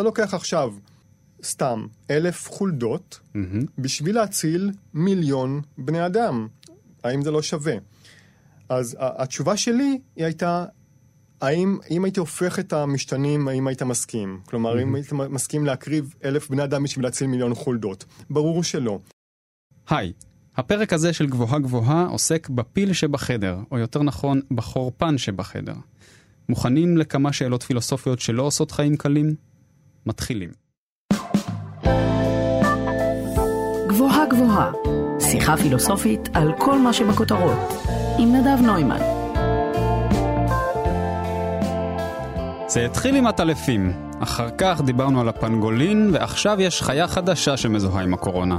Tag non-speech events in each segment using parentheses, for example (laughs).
אתה לוקח עכשיו, סתם, אלף חולדות, Mm-hmm. בשביל להציל מיליון בני אדם. האם זה לא שווה? אז התשובה שלי היא הייתה, האם אם הייתי הופך את המשתנים, האם היית מסכים? כלומר, אם היית מסכים להקריב אלף בני אדם בשביל להציל מיליון חולדות? ברור שלא. היי, הפרק הזה של גבוהה גבוהה עוסק בפיל שבחדר, או יותר נכון, בחורפן שבחדר. מוכנים לכמה שאלות פילוסופיות שלא עושות חיים קלים? מתחילים. גבוהה גבוהה, שיחה פילוסופית על כל מה שבכותרות, עם נדב נוימן. זה התחיל עם הטלפים, אחר כך דיברנו על הפנגולין, ועכשיו יש חיה חדשה שמזוהה עם הקורונה.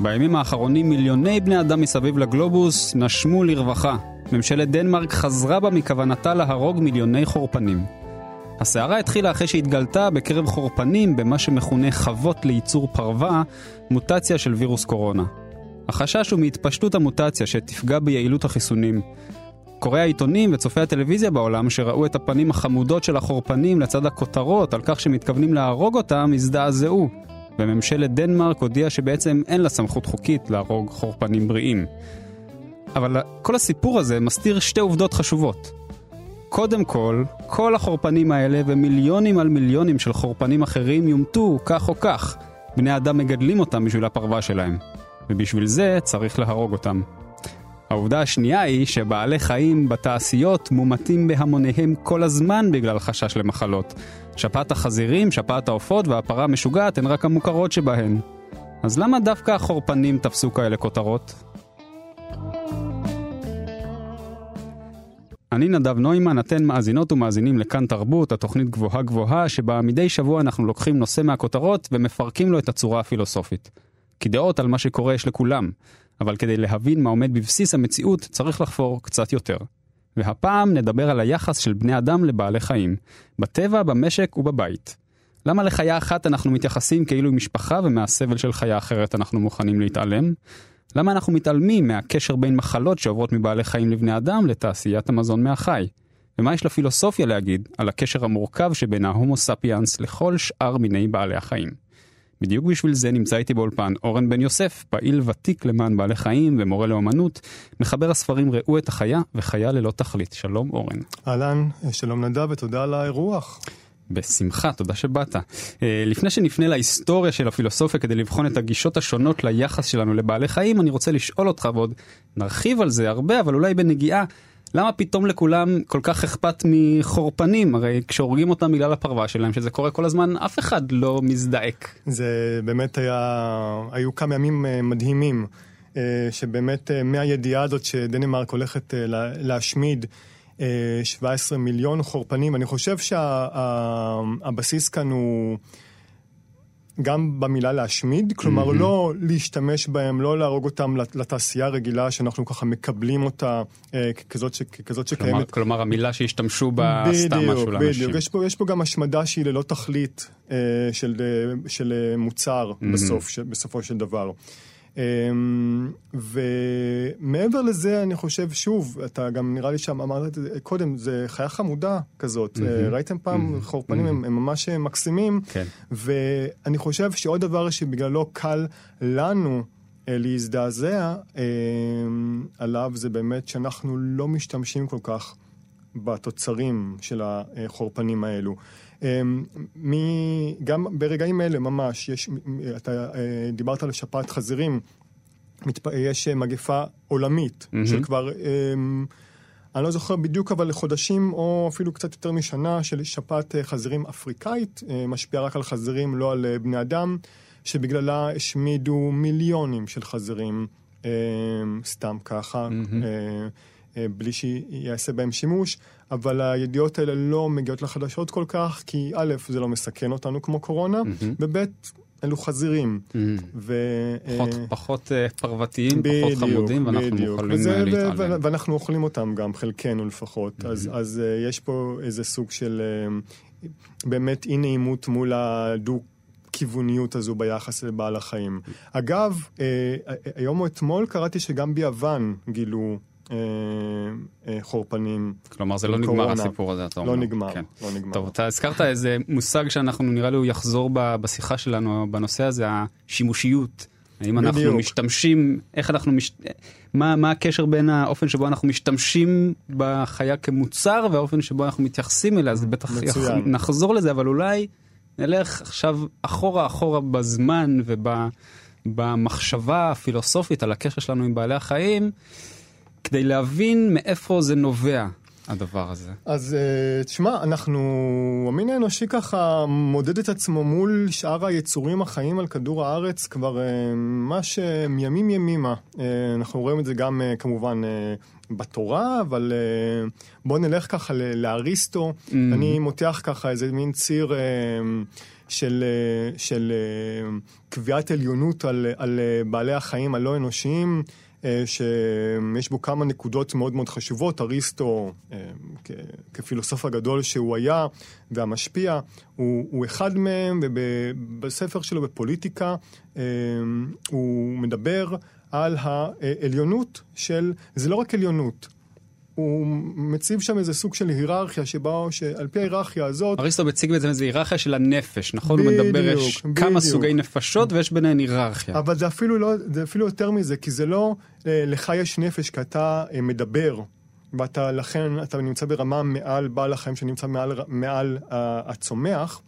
בימים האחרונים מיליוני בני אדם מסביב לגלובוס נשמו לרווחה. ממשלת דנמרק חזרה בה מכוונתה להרוג מיליוני חורפנים. הסערה התחילה אחרי שהתגלתה בקרב חורפנים במה שמכונה חוות לייצור פרווה, מוטציה של וירוס קורונה. החשש הוא מהתפשטות המוטציה שתפגע ביעילות החיסונים. קוראי העיתונים וצופי הטלוויזיה בעולם שראו את הפנים החמודות של החורפנים לצד הכותרות על כך שמתכוונים להרוג אותם, הזדעזעו. וממשלת דנמרק הודיעה שבעצם אין לה סמכות חוקית להרוג חורפנים בריאים. אבל כל הסיפור הזה מסתיר שתי עובדות חשובות. קודם כל, כל החורפנים האלה ומיליונים על מיליונים של חורפנים אחרים יומתו כך או כך. בני אדם מגדלים אותם בשביל הפרווה שלהם. ובשביל זה צריך להרוג אותם. העובדה השנייה היא שבעלי חיים בתעשיות מומתים בהמוניהם כל הזמן בגלל חשש למחלות. שפעת החזירים, שפעת העופות והפרה המשוגעת הן רק המוכרות שבהן. אז למה דווקא החורפנים תפסו כאלה כותרות? אני נדב נוימן, אתן מאזינות ומאזינים לכאן תרבות, התוכנית גבוהה גבוהה, שבה מדי שבוע אנחנו לוקחים נושא מהכותרות ומפרקים לו את הצורה הפילוסופית. כי דעות על מה שקורה יש לכולם, אבל כדי להבין מה עומד בבסיס המציאות צריך לחפור קצת יותר. והפעם נדבר על היחס של בני אדם לבעלי חיים, בטבע, במשק ובבית. למה לחיה אחת אנחנו מתייחסים כאילו היא משפחה ומהסבל של חיה אחרת אנחנו מוכנים להתעלם? למה אנחנו מתעלמים מהקשר בין מחלות שעוברות מבעלי חיים לבני אדם לתעשיית המזון מהחי? ומה יש לפילוסופיה להגיד על הקשר המורכב שבין ההומו ספיאנס לכל שאר מיני בעלי החיים? בדיוק בשביל זה נמצא איתי באולפן אורן בן יוסף, פעיל ותיק למען בעלי חיים ומורה לאומנות, מחבר הספרים ראו את החיה וחיה ללא תכלית. שלום אורן. אהלן, שלום נדב ותודה על האירוח. בשמחה, תודה שבאת. אה, לפני שנפנה להיסטוריה של הפילוסופיה כדי לבחון את הגישות השונות ליחס שלנו לבעלי חיים, אני רוצה לשאול אותך ועוד נרחיב על זה הרבה, אבל אולי בנגיעה. למה פתאום לכולם כל כך אכפת מחורפנים? הרי כשהורגים אותם בגלל הפרווה שלהם, שזה קורה כל הזמן, אף אחד לא מזדעק. זה באמת היה, היו כמה ימים אה, מדהימים, אה, שבאמת מהידיעה הזאת שדנמרק הולכת להשמיד 17 מיליון חורפנים, אני חושב שהבסיס כאן הוא... גם במילה להשמיד, כלומר mm-hmm. לא להשתמש בהם, לא להרוג אותם לתעשייה הרגילה שאנחנו ככה מקבלים אותה אה, כזאת, ש, כזאת שקיימת. כלומר, כלומר המילה שהשתמשו בה בדיוק, סתם משהו לאנשים. בדיוק, יש פה, יש פה גם השמדה שהיא ללא תכלית אה, של, אה, של אה, מוצר mm-hmm. בסוף, ש, בסופו של דבר. ומעבר לזה, אני חושב, שוב, אתה גם נראה לי שם, אמרת את זה קודם, זה חיה חמודה כזאת. Mm-hmm. ראיתם פעם, mm-hmm. חורפנים mm-hmm. הם, הם ממש מקסימים. כן. ואני חושב שעוד דבר שבגללו קל לנו להזדעזע עליו, זה באמת שאנחנו לא משתמשים כל כך בתוצרים של החורפנים האלו. מ... גם ברגעים אלה ממש, יש, אתה אה, דיברת על שפעת חזירים, יש אה, מגפה עולמית mm-hmm. של כבר, אני לא זוכר בדיוק, אבל לחודשים או אפילו קצת יותר משנה של שפעת אה, חזירים אפריקאית, משפיעה רק על חזירים, לא על בני אדם, שבגללה השמידו מיליונים של חזירים סתם ככה. Mm-hmm. בלי שיעשה בהם שימוש, אבל הידיעות האלה לא מגיעות לחדשות כל כך, כי א', זה לא מסכן אותנו כמו קורונה. וב', אלו חזירים. ו... פחות, פחות פרוותיים, בדיוק, פחות חמודים, ואנחנו בדיוק. יכולים וזה, להתעלם. ו- ואנחנו אוכלים אותם גם, חלקנו לפחות. אז, אז יש פה איזה סוג של באמת אי נעימות מול הדו... כיווניות הזו ביחס לבעל החיים. אגב, היום או אתמול קראתי שגם ביוון גילו אה, אה, חורפנים. כלומר, זה לא נגמר קורונה. הסיפור הזה, אתה אומר. לא נגמר, כן. לא נגמר. טוב, אתה הזכרת איזה מושג שאנחנו, נראה לי הוא יחזור בשיחה שלנו בנושא הזה, השימושיות. האם אנחנו בדיוק. משתמשים, איך אנחנו, מש... מה, מה הקשר בין האופן שבו אנחנו משתמשים בחיה כמוצר והאופן שבו אנחנו מתייחסים אליה, זה בטח. יכול, נחזור לזה, אבל אולי נלך עכשיו אחורה אחורה בזמן ובמחשבה הפילוסופית על הקשר שלנו עם בעלי החיים, כדי להבין מאיפה זה נובע, הדבר הזה. אז אה, תשמע, אנחנו, המין האנושי ככה מודד את עצמו מול שאר היצורים החיים על כדור הארץ כבר ממש אה, מימים ימימה. אה, אנחנו רואים את זה גם כמובן בתורה, אבל בואו נלך ככה לאריסטו. Mm. אני מותח ככה איזה מין ציר... של, של קביעת עליונות על, על בעלי החיים הלא אנושיים, שיש בו כמה נקודות מאוד מאוד חשובות. אריסטו, אה, כפילוסוף הגדול שהוא היה והמשפיע, הוא, הוא אחד מהם, ובספר שלו בפוליטיקה אה, הוא מדבר על העליונות של, זה לא רק עליונות. הוא מציב שם איזה סוג של היררכיה שבה, שעל פי ההיררכיה הזאת, אריסטו מציג בעצם איזו היררכיה של הנפש, נכון? הוא בדיוק, מדבר, יש כמה בדיוק. סוגי נפשות ויש ביניהן היררכיה. אבל זה אפילו, לא, זה אפילו יותר מזה, כי זה לא אה, לך יש נפש, כי אתה אה, מדבר, ואתה לכן אתה נמצא ברמה מעל בעל החיים שנמצא מעל, מעל אה, הצומח,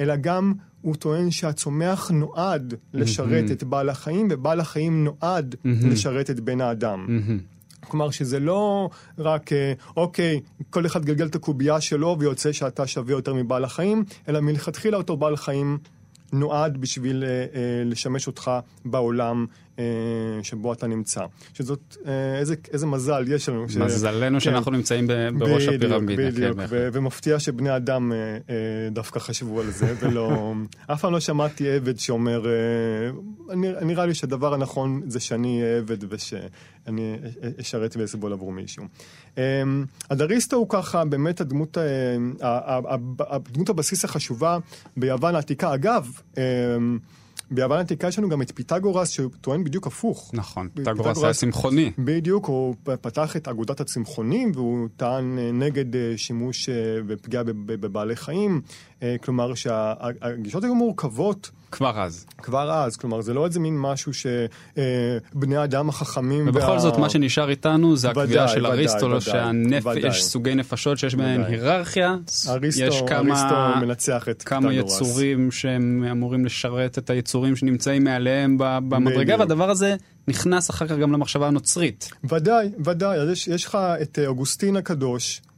אלא גם הוא טוען שהצומח נועד לשרת את בעל החיים, ובעל החיים נועד לשרת את בן האדם. מהמם. כלומר שזה לא רק, אה, אוקיי, כל אחד גלגל את הקובייה שלו ויוצא שאתה שווה יותר מבעל החיים, אלא מלכתחילה אותו בעל חיים נועד בשביל אה, אה, לשמש אותך בעולם שבו אתה נמצא. שזאת, אה, איזה, איזה מזל יש לנו. ש- מזלנו כן. שאנחנו נמצאים ב- בראש בדיוק, הפירמידה. כן, בדיוק, בהחלט. ו- ומפתיע שבני אדם אה, אה, דווקא חשבו על זה, ולא... (laughs) אף פעם לא שמעתי עבד שאומר, אה, נרא- נראה לי שהדבר הנכון זה שאני אהיה עבד ושאני אשרת ואסבול עבור מישהו. אה, אז אריסטו הוא ככה באמת הדמות, אה, הדמות הבסיס החשובה ביוון העתיקה. אגב, אה, ביוון העתיקה יש לנו גם את פיתגורס שטוען בדיוק הפוך. נכון, פיתגורס- היה צמחוני. בדיוק, הוא פתח את אגודת הצמחונים והוא טען אה, נגד אה, שימוש אה, ופגיעה בב- בבעלי חיים. כלומר שהגישות היו מורכבות כבר אז. כבר אז, כלומר זה לא איזה מין משהו שבני האדם החכמים... ובכל וה- זאת, מה שנשאר איתנו זה ודאי, הקביעה של אריסטו, ודאי, שהנפש, ודאי. יש סוגי נפשות שיש בהן. היררכיה, אריסטו, יש כמה... כמה. יצורים שהם אמורים לשרת את היצורים שנמצאים מעליהם במדרגה. והדבר הזה נכנס אחר כך גם למחשבה הנוצרית. ודאי, ודאי. אז יש, יש לך את אה, אוגוסטין הקדוש, אה,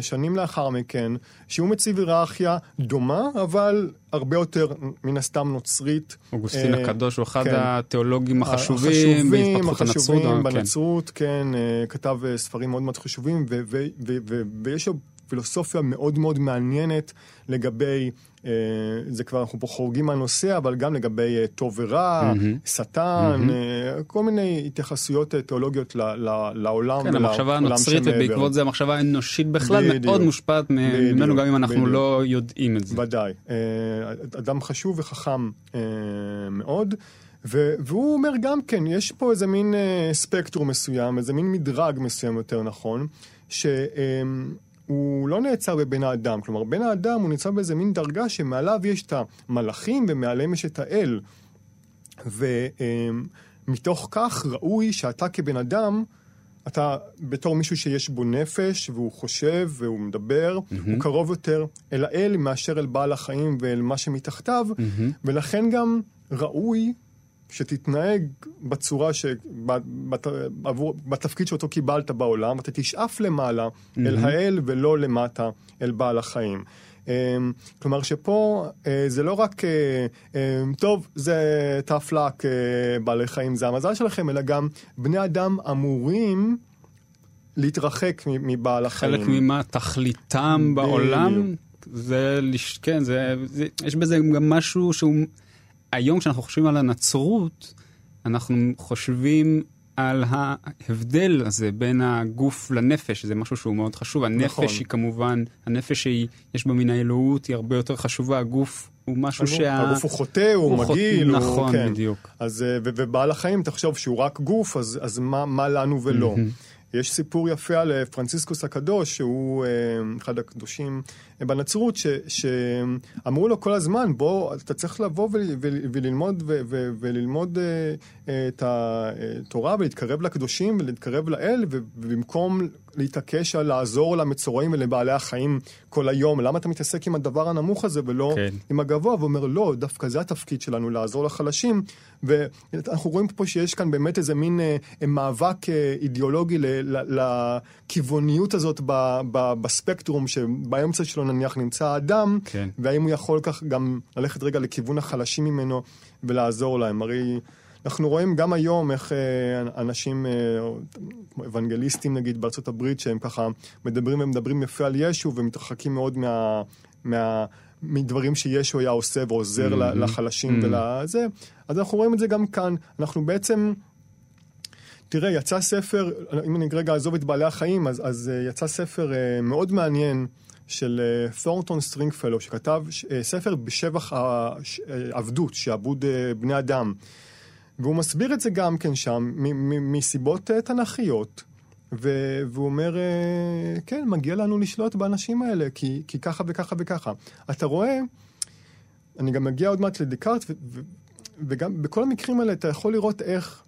שנים לאחר מכן, שהוא מציב היררכיה דומה, אבל הרבה יותר, מן הסתם, נוצרית. אוגוסטין אה, הקדוש הוא אחד כן. התיאולוגים החשובים בהתפתחות הנצרות. החשובים אה, כן. בנצרות, כן, אה, כתב אה, ספרים מאוד מאוד חשובים, ו- ו- ו- ו- ויש לו פילוסופיה מאוד מאוד מעניינת לגבי, אה, זה כבר אנחנו פה חורגים מהנושא, אבל גם לגבי אה, טוב ורע, שטן, אה, כל מיני התייחסויות אה, תיאולוגיות ל- ל- לעולם כן, המחשבה הנוצרית. ובעקבות זה המחשבה האנושית בכלל בדיוק. מאוד מושפעת מ- בדיוק, ממנו, גם אם אנחנו בדיוק. לא יודעים את זה. ודאי. אה, אדם חשוב וחכם אה, מאוד. ו- והוא אומר גם כן, יש פה איזה מין אה, ספקטרום מסוים, איזה מין מדרג מסוים יותר נכון, שהוא לא נעצר בבן האדם. כלומר, בן האדם הוא נמצא באיזה מין דרגה שמעליו יש את המלאכים ומעליהם יש את האל. ומתוך כך ראוי שאתה כבן אדם, אתה בתור מישהו שיש בו נפש, והוא חושב והוא מדבר, mm-hmm. הוא קרוב יותר אל האל מאשר אל בעל החיים ואל מה שמתחתיו, mm-hmm. ולכן גם ראוי שתתנהג בצורה ש... בת... בת... עבור... בתפקיד שאותו קיבלת בעולם, אתה תשאף למעלה mm-hmm. אל האל ולא למטה אל בעל החיים. אמ, כלומר שפה אה, זה לא רק, אה, אמ, טוב, זה אה, בעלי חיים זה המזל שלכם, אלא גם בני אדם אמורים להתרחק מבעל החיים. חלק ממה תכליתם. בעולם, זה, כן, זה, זה, יש בזה גם משהו שהוא, היום כשאנחנו חושבים על הנצרות, אנחנו חושבים על ההבדל הזה בין הגוף לנפש, זה משהו שהוא מאוד חשוב. הנפש נכון. היא כמובן, הנפש שיש בה מן האלוהות היא הרבה יותר חשובה, הגוף הוא משהו הגוף, שה... הגוף הוא חוטא, הוא, הוא מגעיל. נכון, הוא, כן. בדיוק. אז, ו- ובעל החיים, תחשוב שהוא רק גוף, אז, אז מה, מה לנו ולא? Mm-hmm. יש סיפור יפה על אה, פרנציסקוס הקדוש, שהוא אה, אחד הקדושים אה, בנצרות, שאמרו לו כל הזמן, בוא, אתה צריך לבוא ול, ול, וללמוד, וללמוד את התורה ולהתקרב לקדושים ולהתקרב לאל, ובמקום להתעקש על לעזור למצורעים ולבעלי החיים כל היום, למה אתה מתעסק עם הדבר הנמוך הזה ולא כן. עם הגבוה? ואומר, לא, דווקא זה התפקיד שלנו, לעזור לחלשים. ואנחנו רואים פה שיש כאן באמת איזה מין אה, מאבק אה, אידיאולוגי לכיווניות הזאת ב, ב, בספקטרום, שבאמצע שלו נניח נמצא האדם, כן. והאם הוא יכול כך גם ללכת רגע לכיוון החלשים ממנו ולעזור להם. הרי... אנחנו רואים גם היום איך אה, אנשים, כמו אוונגליסטים נגיד בארצות הברית, שהם ככה מדברים ומדברים יפה על ישו ומתרחקים מאוד מה... מה מדברים שישו היה עושה ועוזר mm-hmm. לחלשים mm-hmm. ולזה, אז אנחנו רואים את זה גם כאן. אנחנו בעצם... תראה, יצא ספר, אם אני רגע אעזוב את בעלי החיים, אז, אז uh, יצא ספר מאוד מעניין של תורנטון סטרינגפלו, שכתב ספר בשבח העבדות, שעבוד בני אדם. והוא מסביר את זה גם כן שם, מסיבות uh, תנכיות. והוא אומר, אה, כן, מגיע לנו לשלוט באנשים האלה, כי, כי ככה וככה וככה. אתה רואה, אני גם מגיע עוד מעט לדקארט, וגם בכל המקרים האלה אתה יכול לראות איך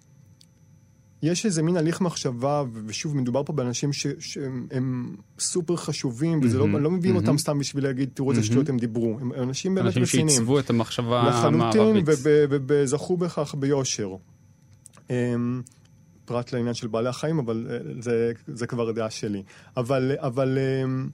יש איזה מין הליך מחשבה, ושוב, מדובר פה באנשים ש- שהם סופר חשובים, וזה mm-hmm, לא, לא מביאים mm-hmm. אותם סתם בשביל להגיד, תראו איזה mm-hmm. שטויות הם דיברו. הם אנשים באמת רציניים. אנשים שעיצבו את המחשבה המערבית. לחלוטין, וזכו בכך ביושר. אמ, פרט לעניין של בעלי החיים, אבל אה, זה, זה כבר דעה שלי. אבל, אבל אמ,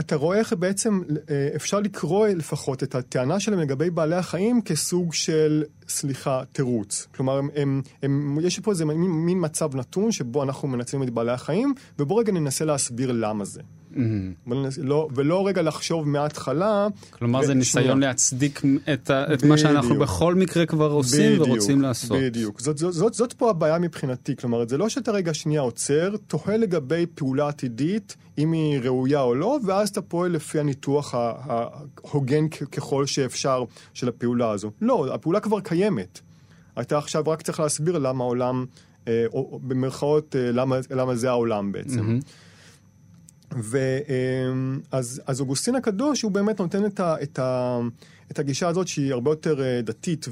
אתה רואה איך בעצם אה, אפשר לקרוא לפחות את הטענה שלהם לגבי בעלי החיים כסוג של, סליחה, תירוץ. כלומר, הם, הם, הם, יש פה איזה מין, מין מצב נתון שבו אנחנו מנצלים את בעלי החיים, ובואו רגע ננסה להסביר למה זה. Mm-hmm. לא, ולא רגע לחשוב מההתחלה. כלומר. זה ניסיון. להצדיק את, את מה שאנחנו בכל מקרה כבר עושים בדיוק, ורוצים לעשות. בדיוק. זאת, זאת, זאת, זאת פה הבעיה מבחינתי. כלומר, זה לא שאתה רגע שנייה עוצר, תוהה לגבי פעולה עתידית, אם היא ראויה או לא, ואז אתה פועל לפי הניתוח ההוגן ככל שאפשר של הפעולה הזו. לא, הפעולה כבר קיימת. אתה עכשיו רק צריך להסביר למה העולם, אה, או במרכאות, אה, למה, למה זה העולם בעצם. Mm-hmm. ואז אז אוגוסטין הקדוש הוא באמת נותן את, ה, את, ה, את הגישה הזאת שהיא הרבה יותר אה, דתית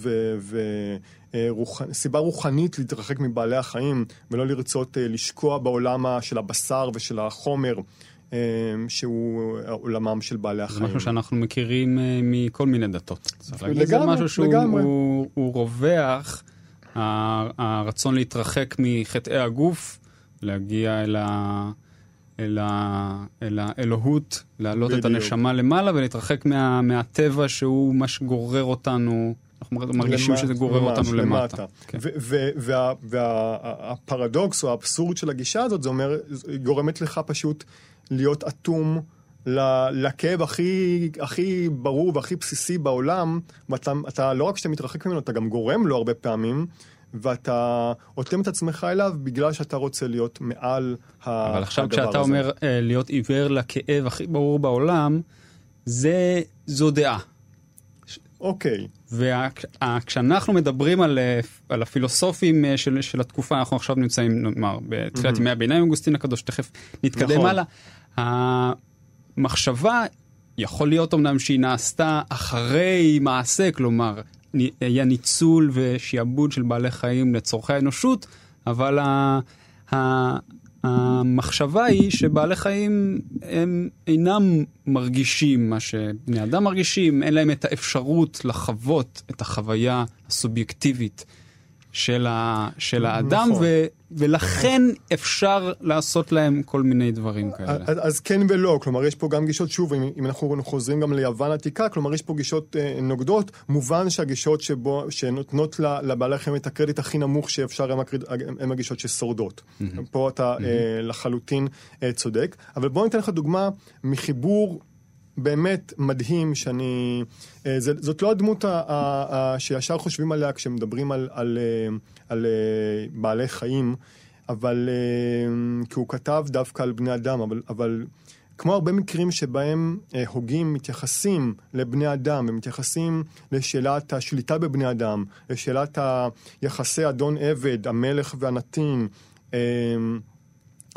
וסיבה אה, רוחנית להתרחק מבעלי החיים ולא לרצות אה, לשקוע בעולם של הבשר ושל החומר. שהוא עולמם של בעלי החיים. משהו שאנחנו מכירים מכל מיני דתות. לגמרי, זה משהו שהוא לגמרי. הוא, הוא רווח, הרצון להתרחק מחטאי הגוף, להגיע אל ה... אל, ה, אל האלוהות, להעלות בדיוק. את הנשמה למעלה ולהתרחק מה, מהטבע שהוא מה שגורר אותנו, אנחנו מרגישים למט, שזה גורר ממש, אותנו למטה. למטה. כן. והפרדוקס וה, וה, או האבסורד של הגישה הזאת, זה אומר, גורמת לך פשוט להיות אטום. לכאב הכי, הכי ברור והכי בסיסי בעולם, ואתה לא רק שאתה מתרחק ממנו, אתה גם גורם לו הרבה פעמים, ואתה אוטם את עצמך אליו בגלל שאתה רוצה להיות מעל הדבר הזה. אבל עכשיו כשאתה אומר uh, להיות עיוור לכאב הכי ברור בעולם, זה, זו דעה. אוקיי. וכשאנחנו מדברים על, אה, על הפילוסופים אה, של, של התקופה, אנחנו עכשיו נמצאים, נאמר, בתחילת ימי הביניים, אוגוסטין הקדוש, תכף נתקדם נכון. הלאה. המחשבה, יכול להיות אמנם שהיא נעשתה אחרי מעשה, כלומר, היה ניצול ושעבוד של בעלי חיים לצורכי האנושות, אבל ה, ה, המחשבה היא שבעלי חיים הם אינם מרגישים מה שבני אדם מרגישים, אין להם את האפשרות לחוות את החוויה הסובייקטיבית של, ה, של האדם, נכון. ולכן אפשר לעשות להם כל מיני דברים כאלה. אז, אז כן ולא, כלומר יש פה גם גישות, שוב, אם, אם אנחנו חוזרים גם ליוון עתיקה, כלומר יש פה גישות אה, נוגדות, מובן שהגישות שבו, שנותנות לבעלי החיים את הקרדיט הכי נמוך שאפשר, הם, הקרד, הם הגישות ששורדות. Mm-hmm. פה אתה mm-hmm. אה, לחלוטין אה, צודק, אבל בוא ניתן לך דוגמה מחיבור באמת מדהים שאני... אה, זאת לא הדמות שישר חושבים עליה כשמדברים על, על, אה, על, על בעלי חיים, אבל... כי הוא כתב דווקא על בני אדם, אבל... אבל כמו הרבה מקרים שבהם אה, הוגים מתייחסים לבני אדם ומתייחסים לשאלת השליטה בבני אדם, לשאלת היחסי אדון-עבד, המלך והנתין, אה,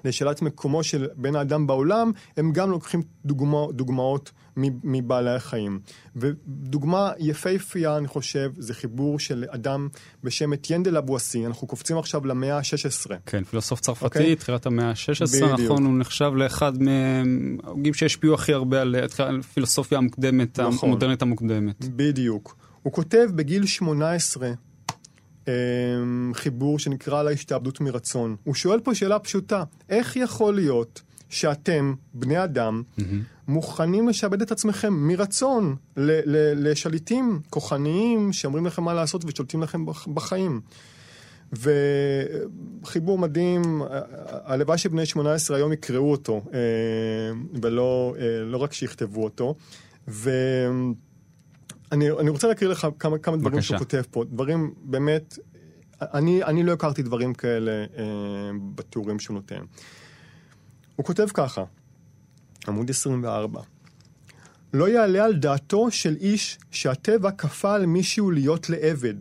לשאלת מקומו של בן האדם בעולם, הם גם לוקחים דוגמא, דוגמאות מבעלי החיים. ודוגמה יפהפייה, אני חושב, זה חיבור של אדם בשם אתיין דה לבואסי, אנחנו קופצים עכשיו למאה ה-16. כן, פילוסוף צרפתי, okay. אוקיי? תחילת המאה ה-16, נכון, הוא נחשב לאחד מההוגים שהשפיעו הכי הרבה על הפילוסופיה המוקדמת, נכון. המודרנית המוקדמת. בדיוק. הוא כותב בגיל 18, אמ, חיבור שנקרא לה השתעבדות מרצון. הוא שואל פה שאלה פשוטה, איך יכול להיות שאתם, בני אדם, mm-hmm. מוכנים לשעבד את עצמכם מרצון ל- ל- לשליטים כוחניים שאומרים לכם מה לעשות ושולטים לכם בחיים? וחיבור מדהים, הלוואי שבני 18 היום יקראו אותו, אה, ולא לא רק שיכתבו אותו. ו... אני, אני רוצה להקריא לך כמה, כמה דברים שהוא כותב פה, דברים באמת, אני, אני לא הכרתי דברים כאלה אה, בתיאורים שהוא נותן. הוא כותב ככה, עמוד 24, לא יעלה על דעתו של איש שהטבע כפה על מישהו להיות לעבד,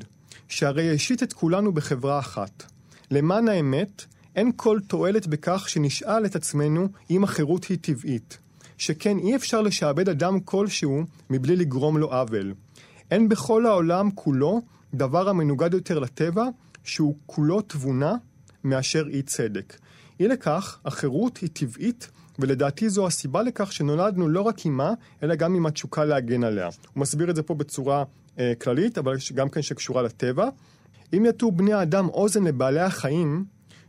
שהרי השית את כולנו בחברה אחת. למען האמת, אין כל תועלת בכך שנשאל את עצמנו אם החירות היא טבעית. שכן אי אפשר לשעבד אדם כלשהו מבלי לגרום לו עוול. אין בכל העולם כולו דבר המנוגד יותר לטבע, שהוא כולו תבונה מאשר אי צדק. אי לכך, החירות היא טבעית, ולדעתי זו הסיבה לכך שנולדנו לא רק עימה, אלא גם עם התשוקה להגן עליה. הוא מסביר את זה פה בצורה אה, כללית, אבל גם כן שקשורה לטבע. אם יטו בני האדם אוזן לבעלי החיים,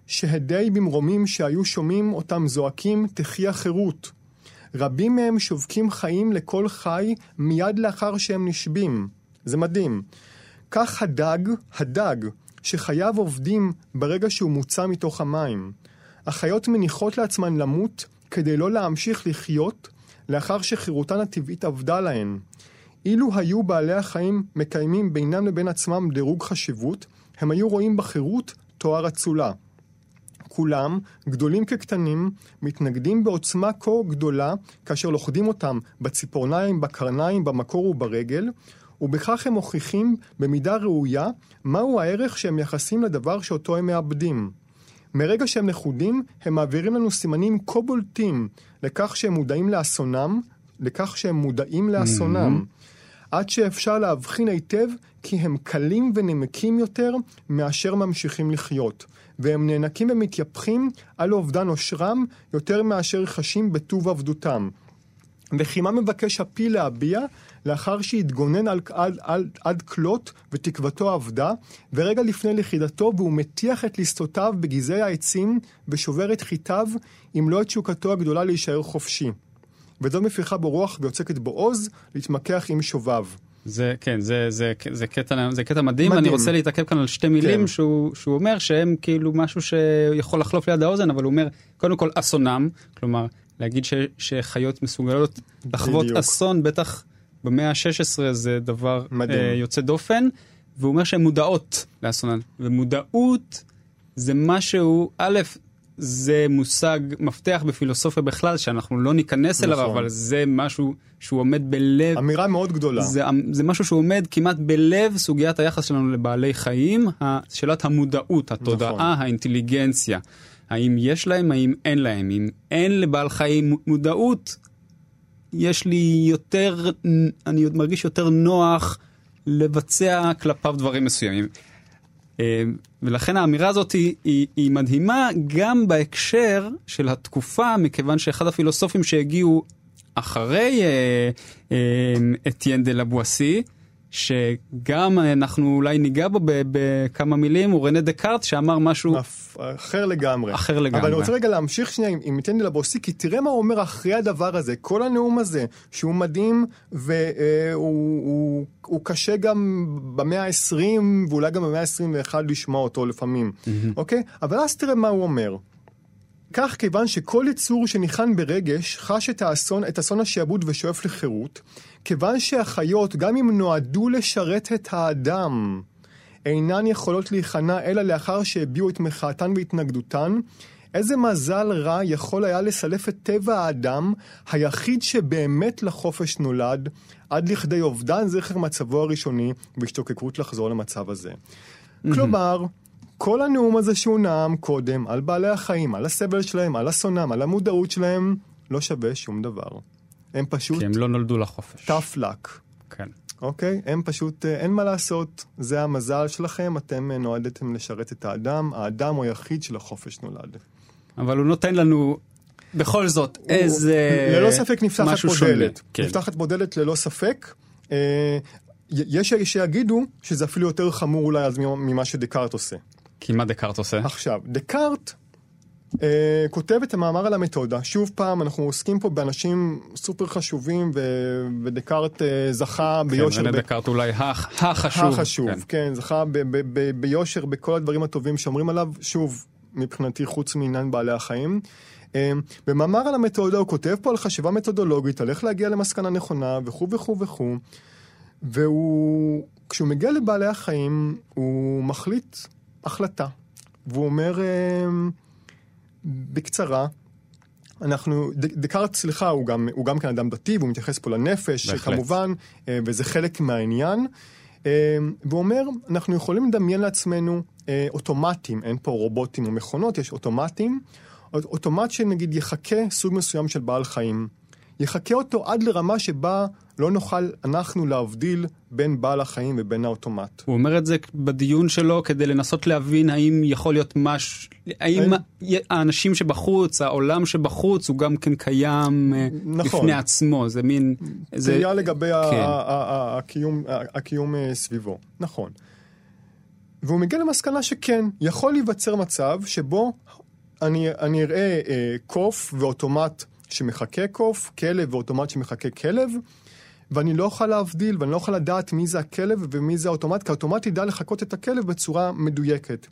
שהדי במרומים שהיו שומעים אותם זועקים, תחי החירות. רבים מהם שובקים חיים לכל חי מיד לאחר שהם נשבים. זה מדהים. כך הדג, הדג, שחייו עובדים ברגע שהוא מוצא מתוך המים. החיות מניחות לעצמן למות כדי לא להמשיך לחיות לאחר שחירותן הטבעית אבדה להן. אילו היו בעלי החיים מקיימים בינם לבין עצמם דירוג חשיבות, הם היו רואים בחירות תואר אצולה. כולם, גדולים כקטנים, מתנגדים בעוצמה כה גדולה כאשר לוכדים אותם בציפורניים, בקרניים, במקור וברגל, ובכך הם מוכיחים במידה ראויה מהו הערך שהם מייחסים לדבר שאותו הם מאבדים. מרגע שהם לכודים, הם מעבירים לנו סימנים כה בולטים לכך שהם מודעים לאסונם, לכך שהם מודעים לאסונם. Mm-hmm. עד שאפשר להבחין היטב כי הם קלים ונמקים יותר מאשר ממשיכים לחיות. והם נאנקים ומתייפחים על אובדן עושרם יותר מאשר חשים בטוב עבדותם. וכי מה מבקש הפיל להביע לאחר שהתגונן על, על, על, עד כלות ותקוותו אבדה, ורגע לפני לכידתו והוא מטיח את ליסטותיו בגזעי העצים ושובר את חיטיו, אם לא את תשוקתו הגדולה להישאר חופשי. וזו מפיחה בו רוח ויוצקת בו עוז, להתמקח עם שוביו. זה כן זה זה זה קטע זה קטע מדהים, מדהים. אני רוצה להתעכב כאן על שתי מילים כן. שהוא שהוא אומר שהם כאילו משהו שיכול לחלוף ליד האוזן אבל הוא אומר קודם כל אסונם כלומר להגיד ש, שחיות מסוגלות לחוות בדיוק. אסון בטח במאה ה-16 זה דבר מדהים. אה, יוצא דופן והוא אומר שהן מודעות לאסונן ומודעות זה משהו א' זה מושג מפתח בפילוסופיה בכלל שאנחנו לא ניכנס נכון. אליו אבל זה משהו שהוא עומד בלב אמירה מאוד גדולה זה, זה משהו שהוא עומד כמעט בלב סוגיית היחס שלנו לבעלי חיים שאלת המודעות התודעה נכון. האינטליגנציה האם יש להם האם אין להם אם אין לבעל חיים מודעות יש לי יותר אני מרגיש יותר נוח לבצע כלפיו דברים מסוימים. ולכן האמירה הזאת היא, היא, היא מדהימה גם בהקשר של התקופה, מכיוון שאחד הפילוסופים שהגיעו אחרי אה, אה, אתיין דה לבואסי, שגם אנחנו אולי ניגע בו בכמה מילים, הוא רנה דקארט שאמר משהו אחר לגמרי. אחר לגמרי. אבל אני רוצה רגע להמשיך שנייה עם, עם דה לבוסי, כי תראה מה הוא אומר אחרי הדבר הזה, כל הנאום הזה, שהוא מדהים והוא הוא, הוא קשה גם במאה ה-20 ואולי גם במאה ה-21 לשמוע אותו לפעמים, mm-hmm. אוקיי? אבל אז תראה מה הוא אומר. כך כיוון שכל יצור שניחן ברגש חש את האסון, את אסון השעבוד ושואף לחירות, כיוון שהחיות, גם אם נועדו לשרת את האדם, אינן יכולות להיכנע אלא לאחר שהביעו את מחאתן והתנגדותן, איזה מזל רע יכול היה לסלף את טבע האדם, היחיד שבאמת לחופש נולד, עד לכדי אובדן זכר מצבו הראשוני והשתוקקות לחזור למצב הזה. כלומר, כל הנאום הזה שהוא נאם קודם על בעלי החיים, על הסבל שלהם, על אסונם, על המודעות שלהם, לא שווה שום דבר. הם פשוט... כי הם לא נולדו לחופש. tough luck. כן. אוקיי? הם פשוט, אה, אין מה לעשות, זה המזל שלכם, אתם אה, נועדתם לשרת את האדם, האדם הוא היחיד של החופש נולד. אבל הוא נותן לנו בכל זאת איזה... ללא ספק נפתחת פה שונה. דלת. כן. נפתחת פה דלת ללא ספק. אה, יש שיגידו שזה אפילו יותר חמור אולי אז ממה שדקארט עושה. כי מה דקארט עושה? עכשיו, דקארט אה, כותב את המאמר על המתודה. שוב פעם, אנחנו עוסקים פה באנשים סופר חשובים, ו... ודקארט אה, זכה ביושר. כן, ב- דקארט אולי הכ- החשוב. החשוב, כן. כן, זכה ב- ב- ב- ביושר בכל הדברים הטובים שאומרים עליו, שוב, מבחינתי חוץ מעניין בעלי החיים. אה, במאמר על המתודה הוא כותב פה על חשיבה מתודולוגית, על איך להגיע למסקנה נכונה וכו' וכו' וכו', והוא, כשהוא מגיע לבעלי החיים, הוא מחליט החלטה, והוא אומר אה, בקצרה, אנחנו, דקארט, סליחה, הוא גם, הוא גם כן אדם דתי, והוא מתייחס פה לנפש, בהחלט. כמובן, אה, וזה חלק מהעניין. אה, והוא אומר, אנחנו יכולים לדמיין לעצמנו אה, אוטומטים, אין פה רובוטים או מכונות, יש אוטומטים. אוט- אוטומט שנגיד יחכה סוג מסוים של בעל חיים. יחכה אותו עד לרמה שבה לא נוכל אנחנו להבדיל בין בעל החיים ובין האוטומט. הוא אומר את זה בדיון שלו כדי לנסות להבין האם יכול להיות משהו, האם אין- האנשים שבחוץ, העולם שבחוץ, הוא גם כן קיים אה, נכון. בפני עצמו, זה מין... זה- תהייה לגבי כן. הקיום- הקיום אה, סביבו, נכון. והוא מגיע למסקנה שכן, יכול להיווצר מצב שבו אני, אני אראה אה, קוף ואוטומט שמחכה קוף, כלב ואוטומט שמחכה כלב, ואני לא אוכל להבדיל ואני לא אוכל לדעת מי זה הכלב ומי זה האוטומט, כי האוטומט ידע לחקות את הכלב בצורה מדויקת.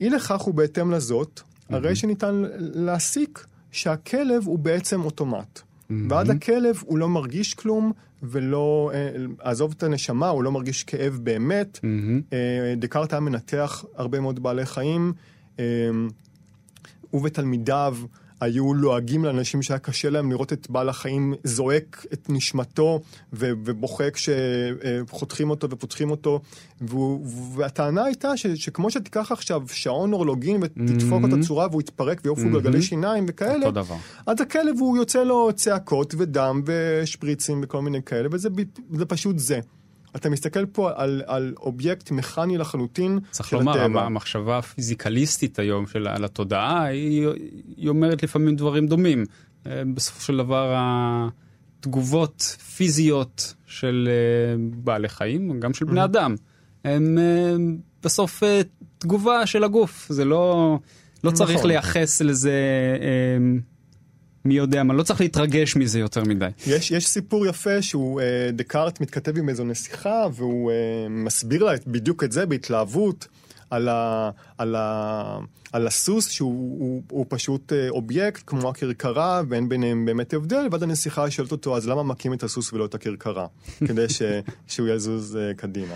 אי לכך ובהתאם לזאת, הרי שניתן להסיק שהכלב הוא בעצם אוטומט. ועד הכלב הוא לא מרגיש כלום, ולא, אה, עזוב את הנשמה, הוא לא מרגיש כאב באמת. אה, דקארט היה מנתח הרבה מאוד בעלי חיים. אה, הוא ותלמידיו היו לועגים לאנשים שהיה קשה להם לראות את בעל החיים זועק את נשמתו ו- ובוכה כשחותכים אותו ופותחים אותו. והוא, והטענה הייתה ש- שכמו שתיקח עכשיו שעון אורלוגין ותדפוק Mhm. אותו צורה והוא יתפרק ויעופו Mhm. גלגלי שיניים וכאלה. אז הכלב הוא יוצא לו צעקות ודם ושפריצים וכל מיני כאלה, וזה פשוט זה. אתה מסתכל פה על, על אובייקט מכני לחלוטין צריך של לומר, הטבע. המחשבה הפיזיקליסטית היום של, על התודעה, היא, היא אומרת לפעמים דברים דומים. אה, בסופו של דבר התגובות פיזיות של אה, בעלי חיים, גם של בני אדם, הם אה, בסוף תגובה של הגוף. זה לא, לא צריך נכון. לייחס לזה מי יודע מה, לא צריך להתרגש מזה יותר מדי. יש, יש סיפור יפה שהוא, אה, דקארט מתכתב עם איזו נסיכה, והוא אה, מסביר לה בדיוק את זה בהתלהבות, על, ה, על, ה, על הסוס, שהוא הוא, הוא פשוט אה, אובייקט כמו הכרכרה, ואין ביניהם באמת הבדל, ואז הנסיכה שואלת אותו, אז למה מכים את הסוס ולא את הכרכרה? (laughs) כדי ש, שהוא יזוז אה, קדימה.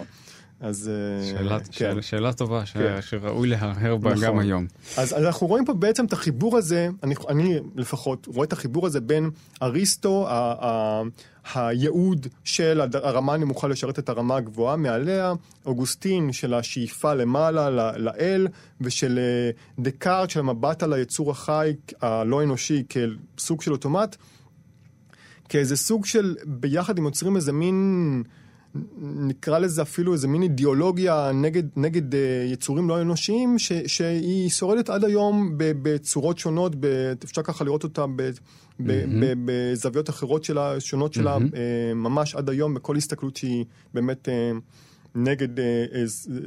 אז... אה, שאלה, כן. שאלה, שאלה טובה ש, כן. שראוי להרהר בה נכון. גם היום. אז, אז אנחנו רואים פה בעצם את החיבור הזה, אני, אני לפחות רואה את החיבור הזה בין אריסטו, ה, ה, הייעוד של הרמה הנמוכה לשרת את הרמה הגבוהה מעליה, אוגוסטין של השאיפה למעלה, ל- לאל, ושל אה, דקארט של המבט על היצור החי הלא אנושי כסוג של אוטומט, כאיזה סוג של, ביחד הם יוצרים איזה מין... נקרא לזה אפילו איזה מין אידיאולוגיה נגד, נגד uh, יצורים לא אנושיים, ש, שהיא שורדת עד היום ב, בצורות שונות, ב, אפשר ככה לראות אותה ב, ב, ב, בזוויות אחרות שלה, שונות שלה, uh, ממש עד היום, בכל הסתכלות שהיא באמת uh, נגד uh,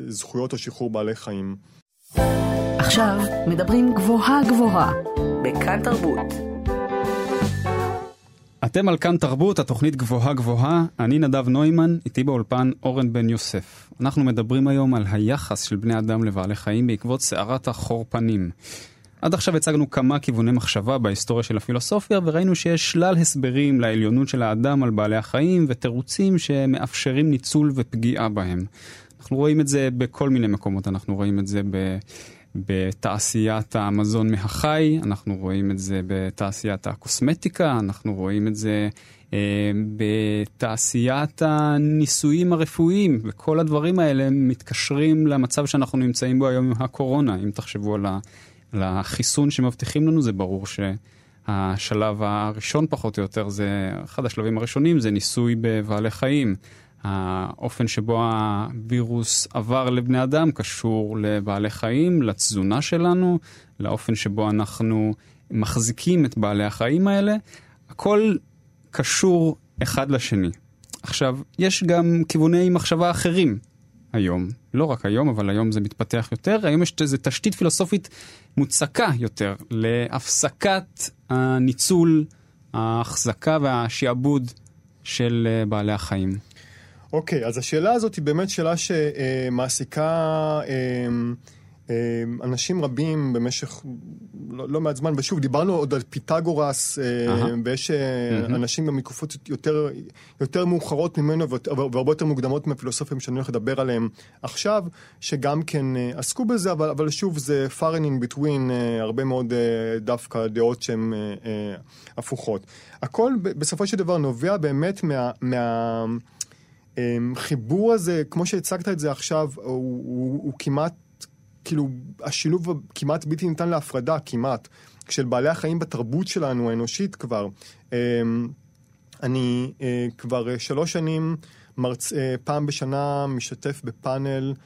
זכויות או שחרור בעלי חיים. עכשיו מדברים גבוהה גבוהה, בכאן תרבות. אתם על כאן תרבות, התוכנית גבוהה גבוהה, אני נדב נוימן, איתי באולפן אורן בן יוסף. אנחנו מדברים היום על היחס של בני אדם לבעלי חיים בעקבות סערת החורפנים. עד עכשיו הצגנו כמה כיווני מחשבה בהיסטוריה של הפילוסופיה, וראינו שיש שלל הסברים לעליונות של האדם על בעלי החיים, ותירוצים שמאפשרים ניצול ופגיעה בהם. אנחנו רואים את זה בכל מיני מקומות, אנחנו רואים את זה ב... בתעשיית המזון מהחי, אנחנו רואים את זה בתעשיית הקוסמטיקה, אנחנו רואים את זה אה, בתעשיית הניסויים הרפואיים, וכל הדברים האלה מתקשרים למצב שאנחנו נמצאים בו היום עם הקורונה. אם תחשבו על, ה, על החיסון שמבטיחים לנו, זה ברור שהשלב הראשון פחות או יותר, זה אחד השלבים הראשונים, זה ניסוי בבעלי חיים. האופן שבו הווירוס עבר לבני אדם קשור לבעלי חיים, לתזונה שלנו, לאופן שבו אנחנו מחזיקים את בעלי החיים האלה. הכל קשור אחד לשני. עכשיו, יש גם כיווני מחשבה אחרים היום. לא רק היום, אבל היום זה מתפתח יותר. היום יש איזו תשתית פילוסופית מוצקה יותר להפסקת הניצול, ההחזקה והשעבוד של אה, בעלי החיים. אוקיי, אז השאלה הזאת היא באמת שאלה שמעסיקה אמ, אמ, אנשים רבים במשך לא, לא מעט זמן, ושוב, דיברנו עוד על פיתגורס, uh-huh. ויש uh-huh. אנשים גם מתקופות יותר, יותר מאוחרות ממנו והרבה יותר מוקדמות מהפילוסופים שאני הולך לדבר עליהם עכשיו, שגם כן uh, עסקו בזה, אבל, אבל שוב, זה far in between, הרבה מאוד דווקא דעות שהן הפוכות. הכל בסופו של דבר נובע באמת מה... מה החיבור הזה, כמו שהצגת את זה עכשיו, הוא, הוא, הוא כמעט, כאילו, השילוב כמעט בלתי ניתן להפרדה, כמעט, של בעלי החיים בתרבות שלנו, האנושית כבר. אמ, אני אה, כבר שלוש שנים, מרצ... אה, פעם בשנה משתתף בפאנל אה,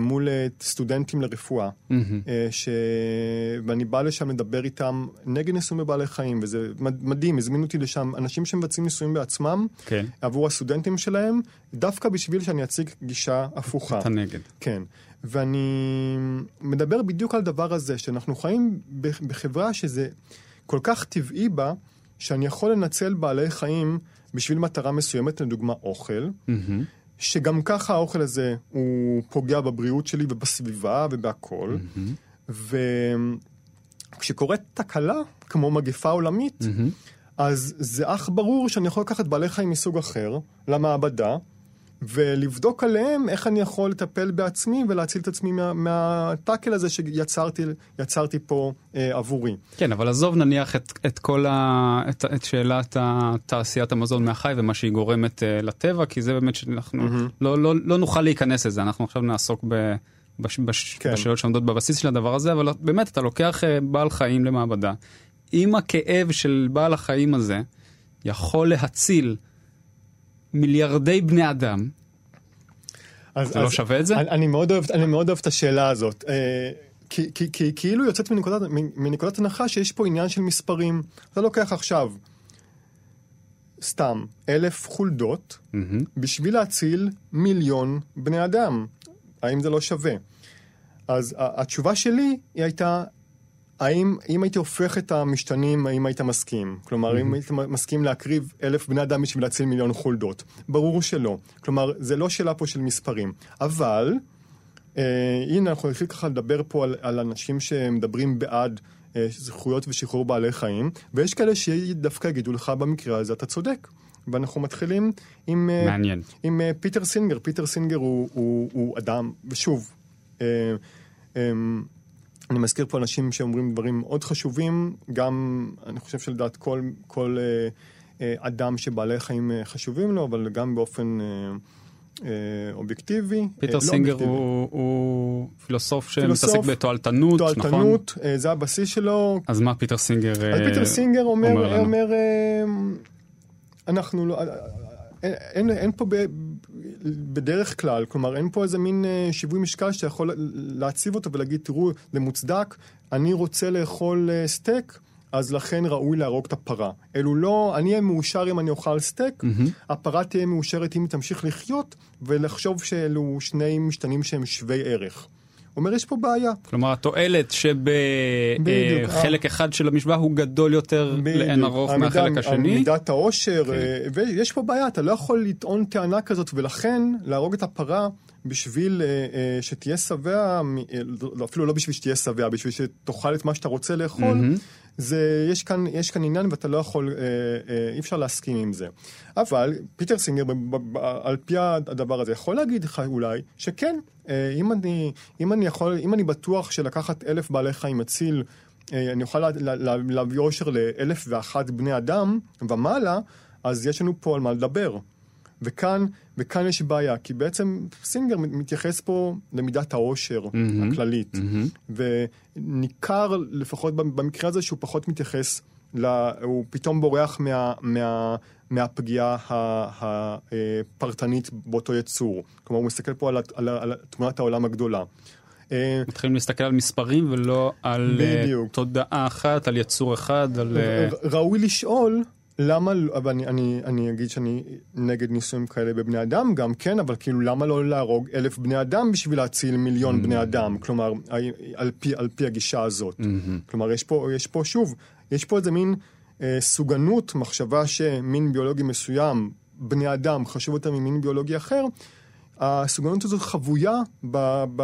מול אה, סטודנטים לרפואה, mm-hmm. ש... ואני בא לשם לדבר איתם נגד ניסויים בבעלי חיים, וזה מדהים, הזמינו אותי לשם אנשים שמבצעים ניסויים בעצמם, כן. עבור הסטודנטים שלהם, דווקא בשביל שאני אציג גישה הפוכה. אתה נגד. כן. ואני מדבר בדיוק על הדבר הזה, שאנחנו חיים בחברה שזה כל כך טבעי בה, שאני יכול לנצל בעלי חיים בשביל מטרה מסוימת, לדוגמה אוכל. Mm-hmm. שגם ככה האוכל הזה הוא פוגע בבריאות שלי ובסביבה ובהכול. Mm-hmm. וכשקורית תקלה, כמו מגפה עולמית, mm-hmm. אז זה אך ברור שאני יכול לקחת בעלי חיים מסוג אחר למעבדה, ולבדוק עליהם איך אני יכול לטפל בעצמי ולהציל את עצמי מה, מהטאקל הזה שיצרתי פה אה, עבורי. כן, אבל עזוב נניח את, את כל ה... את, את שאלת תעשיית המזון מהחי ומה שהיא גורמת אה, לטבע, כי זה באמת שאנחנו mm-hmm. לא, לא, לא נוכל להיכנס לזה, אנחנו עכשיו נעסוק ב... בש, בש, כן. בשאלות שעומדות בבסיס של הדבר הזה, אבל באמת אתה לוקח אה, בעל חיים למעבדה, אם הכאב של בעל החיים הזה יכול להציל מיליארדי בני אדם, אז, זה לא אז, לא שווה את זה? אני, אני, מאוד אוהב, אני מאוד אוהב את השאלה הזאת. אה, כי, כי, כי כאילו יוצאת מנקודת, מנקודת הנחה שיש פה עניין של מספרים. אתה לוקח עכשיו סתם אלף חולדות mm-hmm. בשביל להציל מיליון בני אדם. האם זה לא שווה? אז התשובה שלי היא הייתה האם, אם הייתי הופך את המשתנים, האם היית מסכים? כלומר, mm-hmm. אם היית מסכים להקריב אלף בני אדם בשביל להציל מיליון חולדות? ברור שלא. כלומר, זה לא שאלה פה של מספרים. אבל, אה, הנה, אנחנו נתחיל ככה לדבר פה על, על אנשים שמדברים בעד אה, זכויות ושחרור בעלי חיים, ויש כאלה שדווקא יגידו לך, במקרה הזה אתה צודק. ואנחנו מתחילים עם, אה. עם אה, פיטר סינגר. פיטר סינגר הוא, הוא, הוא אדם, ושוב, אה, אה, אני מזכיר פה אנשים שאומרים דברים מאוד חשובים, גם, אני חושב שלדעת כל, כל אה, אה, אדם שבעלי חיים אה, חשובים לו, אבל גם באופן אה, אה, אובייקטיבי. פיטר אה, סינגר לא הוא, הוא פילוסוף שמתעסק בתועלתנות, נכון? תועלתנות, אה, זה הבסיס שלו. אז מה פיטר סינגר אומר אז פיטר סינגר אומר, אומר, אומר אה, אנחנו לא... אין, אין, אין פה בדרך כלל, כלומר אין פה איזה מין אה, שיווי משקל שאתה יכול להציב אותו ולהגיד, תראו, זה מוצדק, אני רוצה לאכול אה, סטייק, אז לכן ראוי להרוג את הפרה. אלו לא, אני אהיה מאושר אם אני אוכל סטייק, mm-hmm. הפרה תהיה מאושרת אם היא תמשיך לחיות, ולחשוב שאלו שני משתנים שהם שווי ערך. אומר יש פה בעיה. כלומר התועלת שבחלק אחד של המשוואה הוא גדול יותר לאין ערוך מהחלק השני. מידת העושר, כן. אה, ויש פה בעיה, אתה לא יכול לטעון טענה כזאת, ולכן להרוג את הפרה בשביל אה, אה, שתהיה שבע, אפילו לא בשביל שתהיה שבע, בשביל שתאכל את מה שאתה רוצה לאכול, mm-hmm. זה, יש כאן, יש כאן עניין ואתה לא יכול, אה, אה, אי אפשר להסכים עם זה. אבל פיטר סינגר, על פי הדבר הזה, יכול להגיד לך אולי שכן, אה, אם אני, אם אני יכול, אם אני בטוח שלקחת אלף בעלי חיים מציל, אה, אני אוכל לה, לה, להביא אושר לאלף ואחת בני אדם ומעלה, אז יש לנו פה על מה לדבר. וכאן, וכאן יש בעיה, כי בעצם סינגר מתייחס פה למידת העושר mm-hmm, הכללית, mm-hmm. וניכר לפחות במקרה הזה שהוא פחות מתייחס, לה, הוא פתאום בורח מה, מה, מהפגיעה הפרטנית באותו יצור. כלומר, הוא מסתכל פה על, על, על תמונת העולם הגדולה. אה, מתחילים להסתכל על מספרים ולא על אה, בדיוק. תודעה אחת, על יצור אחד, על... אה, ראוי לשאול למה, אבל אני, אני, אני אגיד שאני נגד ניסויים כאלה בבני אדם גם, כן, אבל כאילו למה לא להרוג אלף בני אדם בשביל להציל מיליון mm-hmm. בני אדם? כלומר, על פי, על פי הגישה הזאת. Mm-hmm. כלומר, יש פה, יש פה שוב, יש פה איזה מין אה, סוגנות, מחשבה שמין ביולוגי מסוים, בני אדם, חשוב יותר ממין ביולוגי אחר. הסוגנות הזאת חבויה ב, ב,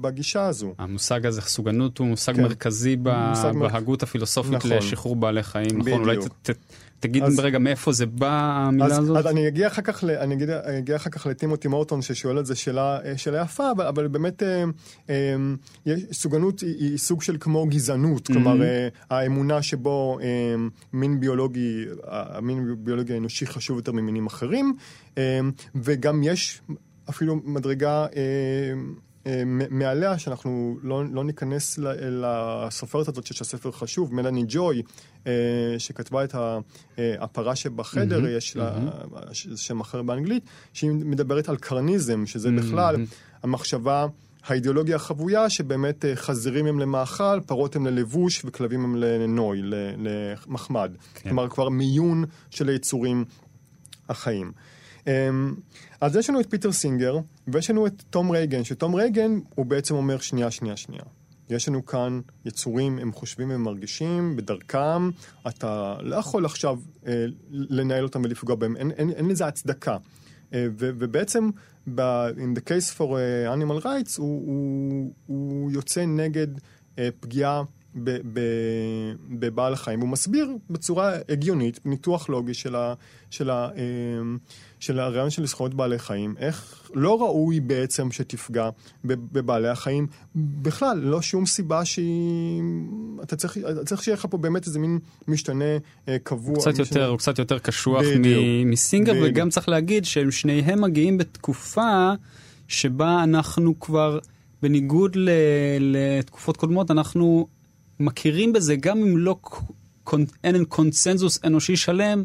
בגישה הזו. המושג הזה, סוגנות, הוא מושג כן. מרכזי בהגות הפילוסופית נכון. לשחרור בעלי חיים. נכון, בדיוק. אולי ת, ת, תגיד אז, ברגע מאיפה זה בא המילה אז, הזאת. אז אני אגיע אחר כך, אני אגיע, אני אגיע אחר כך לטימותי מורטון ששואל את זה שאלה, אה, שאלה יפה, אבל, אבל באמת אה, אה, סוגנות היא, היא סוג של כמו גזענות, mm-hmm. כלומר אה, האמונה שבו אה, מין ביולוגי, המין ביולוגי האנושי חשוב יותר ממינים אחרים, אה, וגם יש אפילו מדרגה אה, אה, מעליה, שאנחנו לא, לא ניכנס לסופרת הזאת שיש הספר חשוב, מלאני ג'וי, אה, שכתבה את הפרה שבחדר, mm-hmm, יש לה mm-hmm. שם אחר באנגלית, שהיא מדברת על קרניזם, שזה mm-hmm. בכלל המחשבה... האידיאולוגיה החבויה שבאמת חזירים הם למאכל, פרות הם ללבוש וכלבים הם לנוי, למחמד. כן. כלומר, כבר מיון של היצורים החיים. אמ, אז יש לנו את פיטר סינגר, ויש לנו את תום רייגן, שתום רייגן הוא בעצם אומר שנייה, שנייה, שנייה. יש לנו כאן יצורים, הם חושבים, הם מרגישים, בדרכם, אתה לא יכול עכשיו אה, לנהל אותם ולפגוע בהם, אין, אין, אין לזה הצדקה. אה, ו, ובעצם, ב, in the case for uh, animal rights, הוא, הוא, הוא יוצא נגד אה, פגיעה בבעל החיים. הוא מסביר בצורה הגיונית, ניתוח לוגי של, ה, של, ה, אמ, של הרעיון של זכויות בעלי חיים, איך לא ראוי בעצם שתפגע בבעלי החיים. בכלל, לא שום סיבה שהיא... אתה צריך, אתה צריך שיהיה לך פה באמת איזה מין משתנה אה, קבוע. הוא קצת, משתנה... יותר, הוא קצת יותר קשוח מ- מסינגר. וגם צריך להגיד שהם שניהם מגיעים בתקופה שבה אנחנו כבר... בניגוד לתקופות קודמות, אנחנו מכירים בזה, גם אם לא אין קונצנזוס אנושי שלם,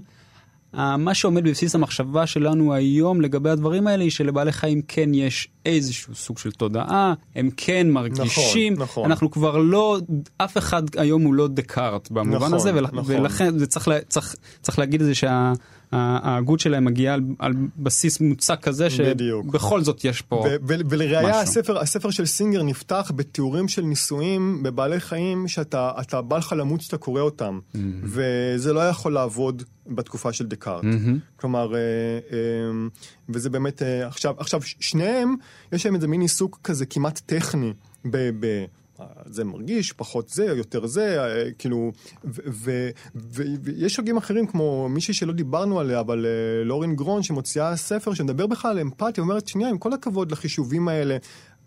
מה שעומד בבסיס המחשבה שלנו היום לגבי הדברים האלה היא שלבעלי חיים כן יש איזשהו סוג של תודעה, הם כן מרגישים, נכון, נכון. אנחנו כבר לא, אף אחד היום הוא לא דקארט במובן נכון, הזה, ול, נכון. ולכן זה צריך, צריך, צריך להגיד את זה שה... ההגות שלהם מגיעה על, על בסיס מוצק כזה שבכל זאת יש פה ו- ו- ולראיה הספר, הספר של סינגר נפתח בתיאורים של ניסויים בבעלי חיים שאתה בא לך למות שאתה קורא אותם mm-hmm. וזה לא יכול לעבוד בתקופה של דקארט. Mm-hmm. כלומר, אה, אה, וזה באמת, אה, עכשיו, עכשיו שניהם יש להם איזה מין עיסוק כזה כמעט טכני ב... ב זה מרגיש, פחות זה, יותר זה, אה, כאילו, ויש הוגים אחרים כמו מישהי שלא דיברנו עליה, אבל אה, לורין גרון שמוציאה ספר שמדבר בכלל על אמפתיה, אומרת, שנייה, עם כל הכבוד לחישובים האלה,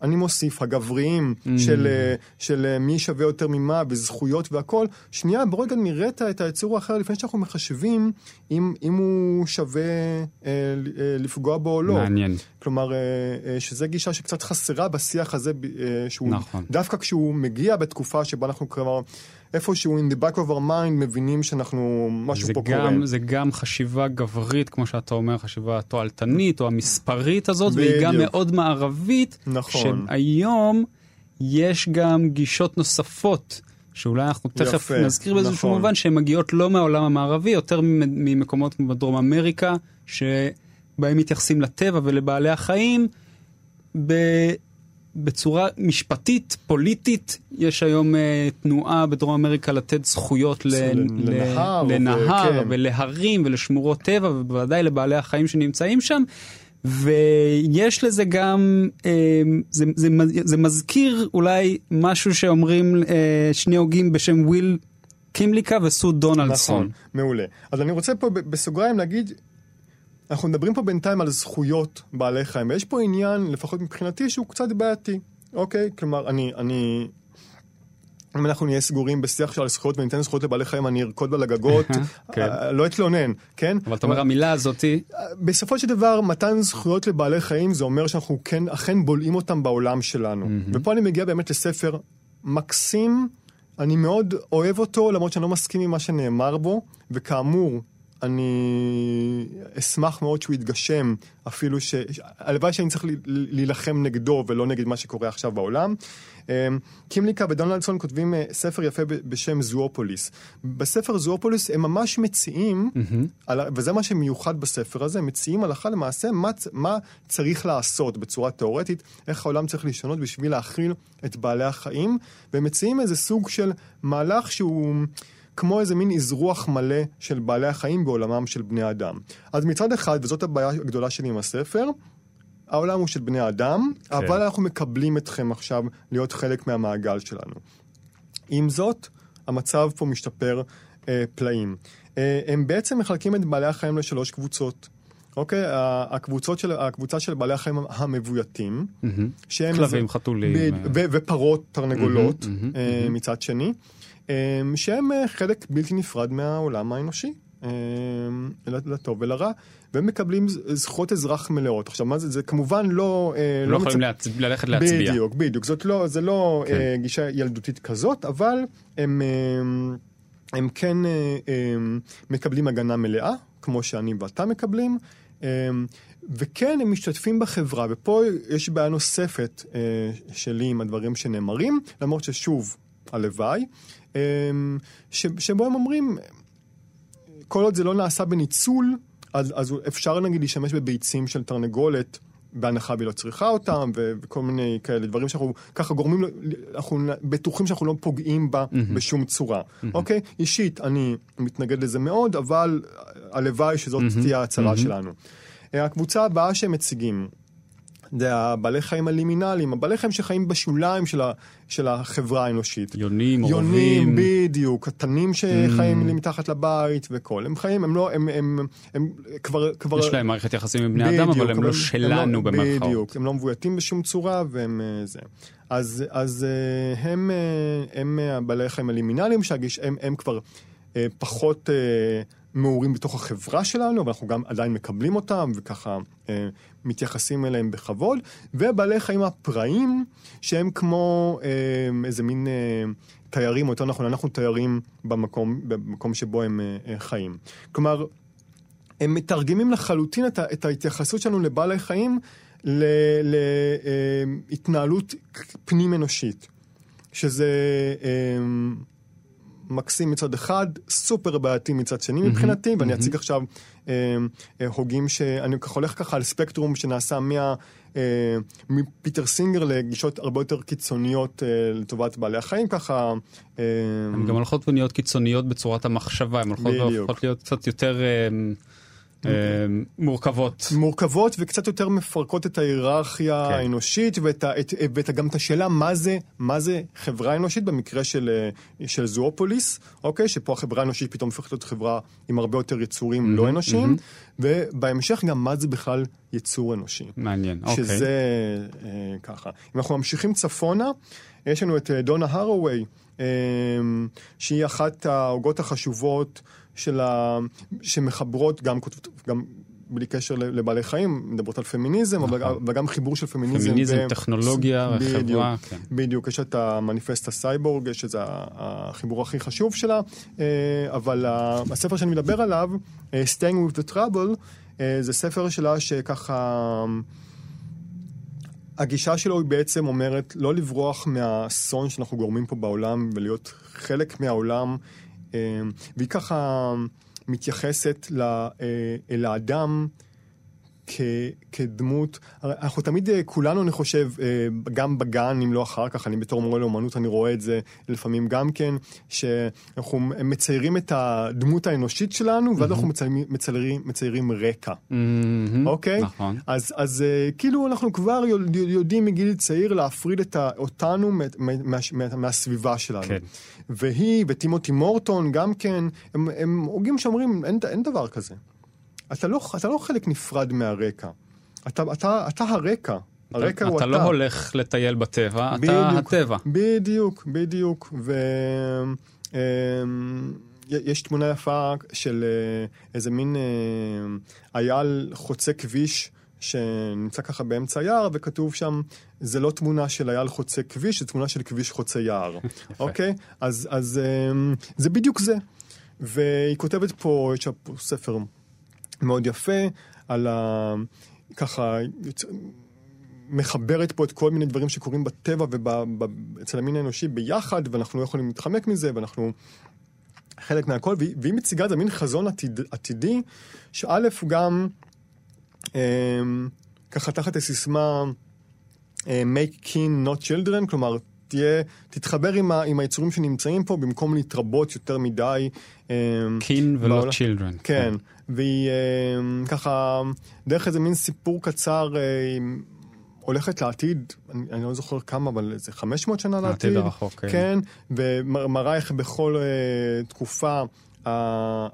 אני מוסיף, הגבריים, mm. של, אה, של אה, מי שווה יותר ממה, וזכויות והכל. שנייה, בוא רגע נראה את היצור האחר לפני שאנחנו מחשבים אם, אם הוא שווה אה, אה, לפגוע בו או לא. מעניין. כלומר, אה, אה, שזו גישה שקצת חסרה בשיח הזה, אה, שהוא נכון. דווקא כשהוא מגיע בתקופה שבה אנחנו כבר... איפשהו in the back of our mind מבינים שאנחנו, משהו פה גם, קורה. זה גם חשיבה גברית, כמו שאתה אומר, חשיבה תועלתנית או המספרית הזאת, בדיוק. והיא גם מאוד מערבית. נכון. שהיום יש גם גישות נוספות. שאולי אנחנו תכף יפה, נזכיר באיזשהו נכון. מובן שהן מגיעות לא מהעולם המערבי, יותר ממקומות כמו בדרום אמריקה, שבהם מתייחסים לטבע ולבעלי החיים ב... בצורה משפטית, פוליטית, יש היום אה, תנועה בדרום אמריקה לתת זכויות ל, לנהר, לנהר וכן. ולהרים ולשמורות טבע, ובוודאי לבעלי החיים שנמצאים שם. ויש לזה גם, אה, זה, זה, זה מזכיר אולי משהו שאומרים אה, שני הוגים בשם וויל קימליקה וסו דונלדסון. נכון, מעולה. אז אני רוצה פה בסוגריים להגיד, אנחנו מדברים פה בינתיים על זכויות בעלי חיים, ויש פה עניין, לפחות מבחינתי, שהוא קצת בעייתי, אוקיי? כלומר, אני, אני... אם אנחנו נהיה סגורים בשיח של זכויות וניתן זכויות לבעלי חיים, אני ארקוד על הגגות, (laughs) כן. אה, לא אתלונן, כן? אבל אתה אומר המילה הזאתי, בסופו של דבר, מתן זכויות לבעלי חיים זה אומר שאנחנו כן, אכן בולעים אותם בעולם שלנו. ופה אני מגיע באמת לספר מקסים, אני מאוד אוהב אותו, למרות שאני לא מסכים עם מה שנאמר בו, וכאמור, אני אשמח מאוד שהוא יתגשם, אפילו ש... הלוואי שאני צריך להילחם נגדו ולא נגד מה שקורה עכשיו בעולם. אמ, קימליקה ודונלדסון כותבים אה, ספר יפה בשם זואופוליס. בספר זואופוליס הם ממש מציעים, ה- וזה מה שמיוחד בספר הזה, מציעים הלכה למעשה מה, מה צריך לעשות בצורה תיאורטית, איך העולם צריך להשתנות בשביל להכיל את בעלי החיים, והם מציעים איזה סוג של מהלך שהוא... כמו איזה מין אזרוח מלא של בעלי החיים בעולמם של בני אדם. אז מצד אחד, וזאת הבעיה הגדולה שלי עם הספר, העולם הוא של בני אדם, כן. אבל אנחנו מקבלים אתכם עכשיו להיות חלק מהמעגל שלנו. עם זאת, המצב פה משתפר אה, פלאים. אה, הם בעצם מחלקים את בעלי החיים לשלוש קבוצות. אוקיי? הקבוצות של, הקבוצה של בעלי החיים המבויתים, שהם... כלבים, איזה- חתולים, אה. ו- ופרות, תרנגולות, מהמם, מהמם, אה. מצד שני, שהם אה, חלק בלתי נפרד מהעולם האנושי. אה, לטוב ולרע, והם מקבלים זכויות אזרח מלאות. עכשיו, מה זה? זה כמובן לא... אה, לא יכולים מצ- להצ... ללכת להצביע. בדיוק, בדיוק. זאת לא, זה לא כן. אה, גישה ילדותית כזאת, אבל הם, אה, הם כן אה, מקבלים הגנה מלאה, כמו שאני ואתה מקבלים, אה, וכן, הם משתתפים בחברה, ופה יש בעיה נוספת שלי עם הדברים שנאמרים, למרות ששוב, הלוואי, אה, ש, שבו הם אומרים, כל עוד זה לא נעשה בניצול, אז, אז אפשר נגיד להשתמש בביצים של תרנגולת. בהנחה והיא לא צריכה אותם, וכל מיני כאלה דברים שאנחנו ככה גורמים, אנחנו בטוחים שאנחנו לא פוגעים בה בשום צורה. אוקיי? אישית, אני מתנגד לזה מאוד, אבל הלוואי שזאת תהיה ההצהרה שלנו. אה, הקבוצה הבאה שהם מציגים, זה הבעלי חיים הלימינליים, הבעלי חיים שחיים בשוליים של, ה, של החברה האנושית. יונים, יונים, עורבים. בדיוק, התנים שחיים לי מתחת לבית וכל. הם חיים, הם לא, הם, הם, הם כבר, כבר... יש להם מערכת יחסים עם בני אדם, אבל הם לא שלנו במרכאות. בדיוק, הם לא מבויתים בשום צורה, והם אה, זה. אז, אז אה, הם, אה, הם אה, הבעלי החיים הלימינליים, שהגיש, הם, הם כבר פחות מעורים בתוך החברה שלנו, אבל אנחנו גם עדיין מקבלים אותם, וככה אה, מתייחסים אליהם בכבוד. ובעלי חיים הפראיים, שהם כמו אה, איזה מין... אה, תיירים, או יותר נכון, אנחנו תיירים במקום, במקום שבו הם אה, אה, חיים. כלומר, הם מתרגמים לחלוטין את, את ההתייחסות שלנו לבעלי חיים להתנהלות פנים אנושית, שזה אה, מקסים מצד אחד, סופר בעייתי מצד שני מבחינתי, ואני אציג עכשיו אה, אה, הוגים שאני ככה הולך ככה על ספקטרום שנעשה מה... אה, מפיטר סינגר לגישות הרבה יותר קיצוניות אה, לטובת בעלי החיים, ככה... אה, הן גם הולכות ונהיות קיצוניות בצורת המחשבה, הן הולכות. והופכות להיות קצת יותר אה, מורכבות. מורכבות וקצת יותר מפרקות את ההיררכיה כן. האנושית ואת, את, ואת, גם את השאלה מה זה, מה זה חברה אנושית במקרה של, אה, של זואופוליס, אוקיי? שפה החברה האנושית פתאום הופכת להיות חברה עם הרבה יותר יצורים לא אנושיים, ובהמשך גם מה זה בכלל יצור אנושי. מעניין, אוקיי. שזה אה, ככה. אם אנחנו ממשיכים צפונה, יש לנו את אה, דונה הרווי, אה, שהיא אחת ההוגות החשובות של ה... שמחברות גם, כותבות- גם בלי קשר לבעלי חיים, מדברות על פמיניזם, אבל נכון. וגם חיבור של פמיניזם. פמיניזם, ו- טכנולוגיה, בדיוק, חברה, כן. בדיוק, יש את המניפסט הסייבורג, יש את זה החיבור הכי חשוב שלה, אה, אבל הספר שאני מדבר עליו, אה, Staying with the Trouble, אה, זה ספר שלה שככה... הגישה שלו היא בעצם אומרת לא לברוח מהאסון שאנחנו גורמים פה בעולם ולהיות חלק מהעולם, והיא ככה מתייחסת ל- אה, כ, כדמות, אנחנו תמיד, אה, כולנו, אני חושב, אה, גם בגן, אם לא אחר כך, אני בתור מורה לאומנות, אני רואה את זה לפעמים גם כן, שאנחנו מציירים את הדמות האנושית שלנו, ואז אנחנו מציירים, מציירים, מציירים רקע. אוקיי? נכון. אז, אז אה, כאילו אנחנו כבר יודעים מגיל צעיר להפריד את אותנו מה, מה, מה, מהסביבה שלנו. כן. והיא וטימותי מורטון גם כן, הם, הם הוגים שאומרים, אין, אין דבר כזה. אתה לא, אתה לא חלק נפרד מהרקע. אתה, אתה, אתה הרקע. הרקע אתה, הוא אתה. אתה לא הולך לטייל בטבע, בדיוק, אתה הטבע. בדיוק, בדיוק. ו... אמ, יש תמונה יפה של אה, איזה מין אה, אייל חוצה כביש שנמצא ככה באמצע היער, וכתוב שם, זה לא תמונה של אייל חוצה כביש, זה תמונה של כביש חוצה יער. (laughs) אוקיי? אז, אז אמ, זה בדיוק זה. והיא כותבת פה, יש פה ספר מאוד יפה, על ה... ככה... מחברת פה את כל מיני דברים שקורים בטבע ואצל המין האנושי ביחד, ואנחנו לא יכולים להתחמק מזה, ואנחנו חלק מהכל, והיא מציגה את זה מין חזון עתיד, עתידי, שא' הוא גם אה, ככה תחת הסיסמה אה, make kin not children, כלומר תהיה, תתחבר עם, ה, עם היצורים שנמצאים פה במקום להתרבות יותר מדי. kin ולא בעול... children. כן, והיא אה, ככה, דרך איזה מין סיפור קצר, אה, הולכת לעתיד, אני, אני לא זוכר כמה, אבל איזה 500 שנה לעתיד. העתיד הרחוק, כן. כן, ומראה איך בכל uh, תקופה uh,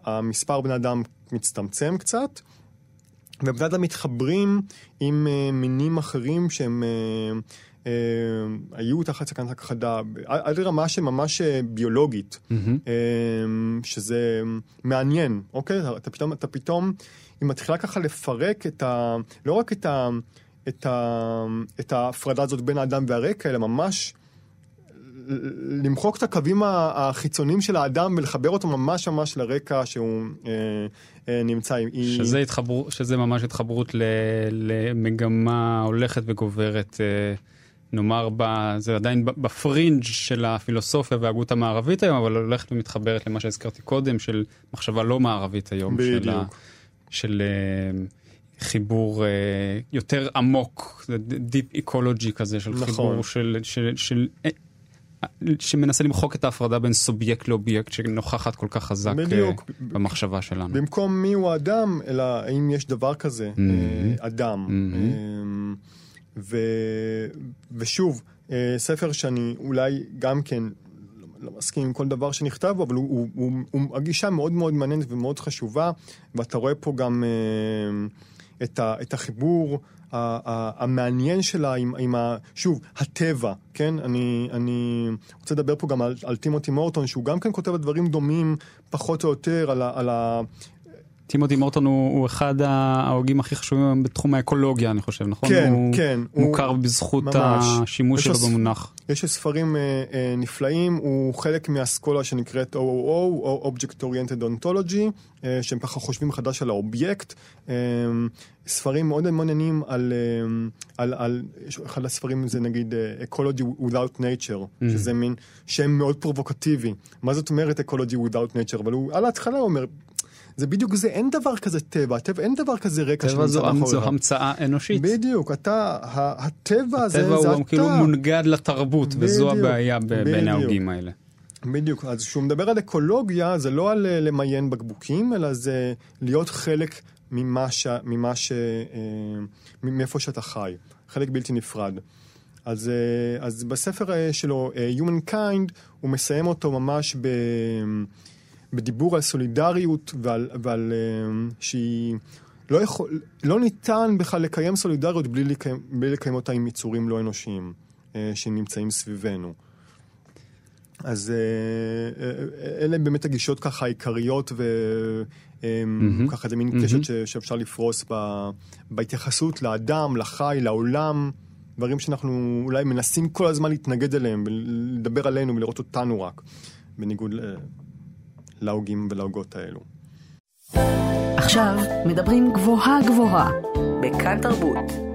המספר בני אדם מצטמצם קצת, ובני אדם מתחברים עם uh, מינים אחרים שהם... Uh, היו תחת סכנת הכחדה, עד לרמה שממש ביולוגית, mm-hmm. uh, שזה מעניין, אוקיי? אתה פתאום, אתה פתאום, היא מתחילה ככה לפרק את ה... לא רק את ה... את, ה, את ההפרדה הזאת בין האדם והרקע, אלא ממש למחוק את הקווים החיצוניים של האדם ולחבר אותו ממש ממש לרקע שהוא אה, אה, נמצא. שזה. התחבר, שזה ממש התחברות ל, למגמה הולכת וגוברת. אה... נאמר, ב, זה עדיין בפרינג' של הפילוסופיה וההגות המערבית היום, אבל הולכת ומתחברת למה שהזכרתי קודם, של מחשבה לא מערבית היום. בדיוק. של, של אה, חיבור uh, יותר עמוק, Deep Ecology כזה, של נכון. חיבור של, של, של, של, שמנסה למחוק את ההפרדה בין סובייקט לאובייקט שנוכחת כל כך חזק בדיוק. במחשבה שלנו. במקום מי הוא האדם, אלא האם יש דבר כזה, mm-hmm. אדם. Mm-hmm. ו, ושוב, ספר שאני אולי גם כן לא מסכים עם כל דבר שנכתב אבל הוא, הוא, הוא, הוא הגישה מאוד מאוד מעניינת ומאוד חשובה, ואתה רואה פה גם... Uh, את, ה, את החיבור המעניין שלה עם, עם ה... שוב, הטבע, כן? אני, אני רוצה לדבר פה גם על, על טימותי מורטון, שהוא גם כן כותב דברים דומים, פחות או יותר, על ה... על ה טימותי מורטון הוא, הוא אחד ההוגים הכי חשובים בתחום האקולוגיה, אני חושב, נכון? כן, הוא כן. הוא מוכר בזכות ממש. השימוש שלו במונח. יש ספרים אה, אה, נפלאים, הוא חלק מהאסכולה שנקראת OOO, או Object Oriented Ontology, אה, שהם ככה חושבים מחדש על האובייקט. אה, ספרים מאוד מעניינים על, אה, על, על, אחד הספרים זה נגיד אה, Ecology Without Nature, mm. שזה מין שם מאוד פרובוקטיבי. מה זאת אומרת Ecology Without Nature? אבל הוא על ההתחלה אומר, זה בדיוק זה, אין דבר כזה טבע, הטבע, אין דבר כזה רקע שנמצא מאחוריך. טבע זו המצאה אנושית. בדיוק, אתה, הטבע הזה, זה אתה. הטבע הוא כאילו מונגד לתרבות, בדיוק, וזו הבעיה בין ההוגים האלה. בדיוק, אז כשהוא מדבר על אקולוגיה, זה לא על אה, למיין בקבוקים, אלא זה להיות חלק ממה ש... ממה ש... אה, מאיפה שאתה חי, חלק בלתי נפרד. אז, אה, אז בספר שלו, Humankind, הוא מסיים אותו ממש ב... בדיבור על סולידריות ועל, ועל uh, שהיא... לא, יכול, לא ניתן בכלל לקיים סולידריות בלי לקיים, בלי לקיים אותה עם יצורים לא אנושיים uh, שנמצאים סביבנו. אז uh, אלה באמת הגישות ככה העיקריות וככה mm-hmm. זה מין mm-hmm. קשת שאפשר לפרוס ב, בהתייחסות לאדם, לחי, לעולם, דברים שאנחנו אולי מנסים כל הזמן להתנגד אליהם ולדבר עלינו ולראות אותנו רק, בניגוד להוגים ולהוגות האלו. עכשיו מדברים גבוהה גבוהה, בכאן תרבות.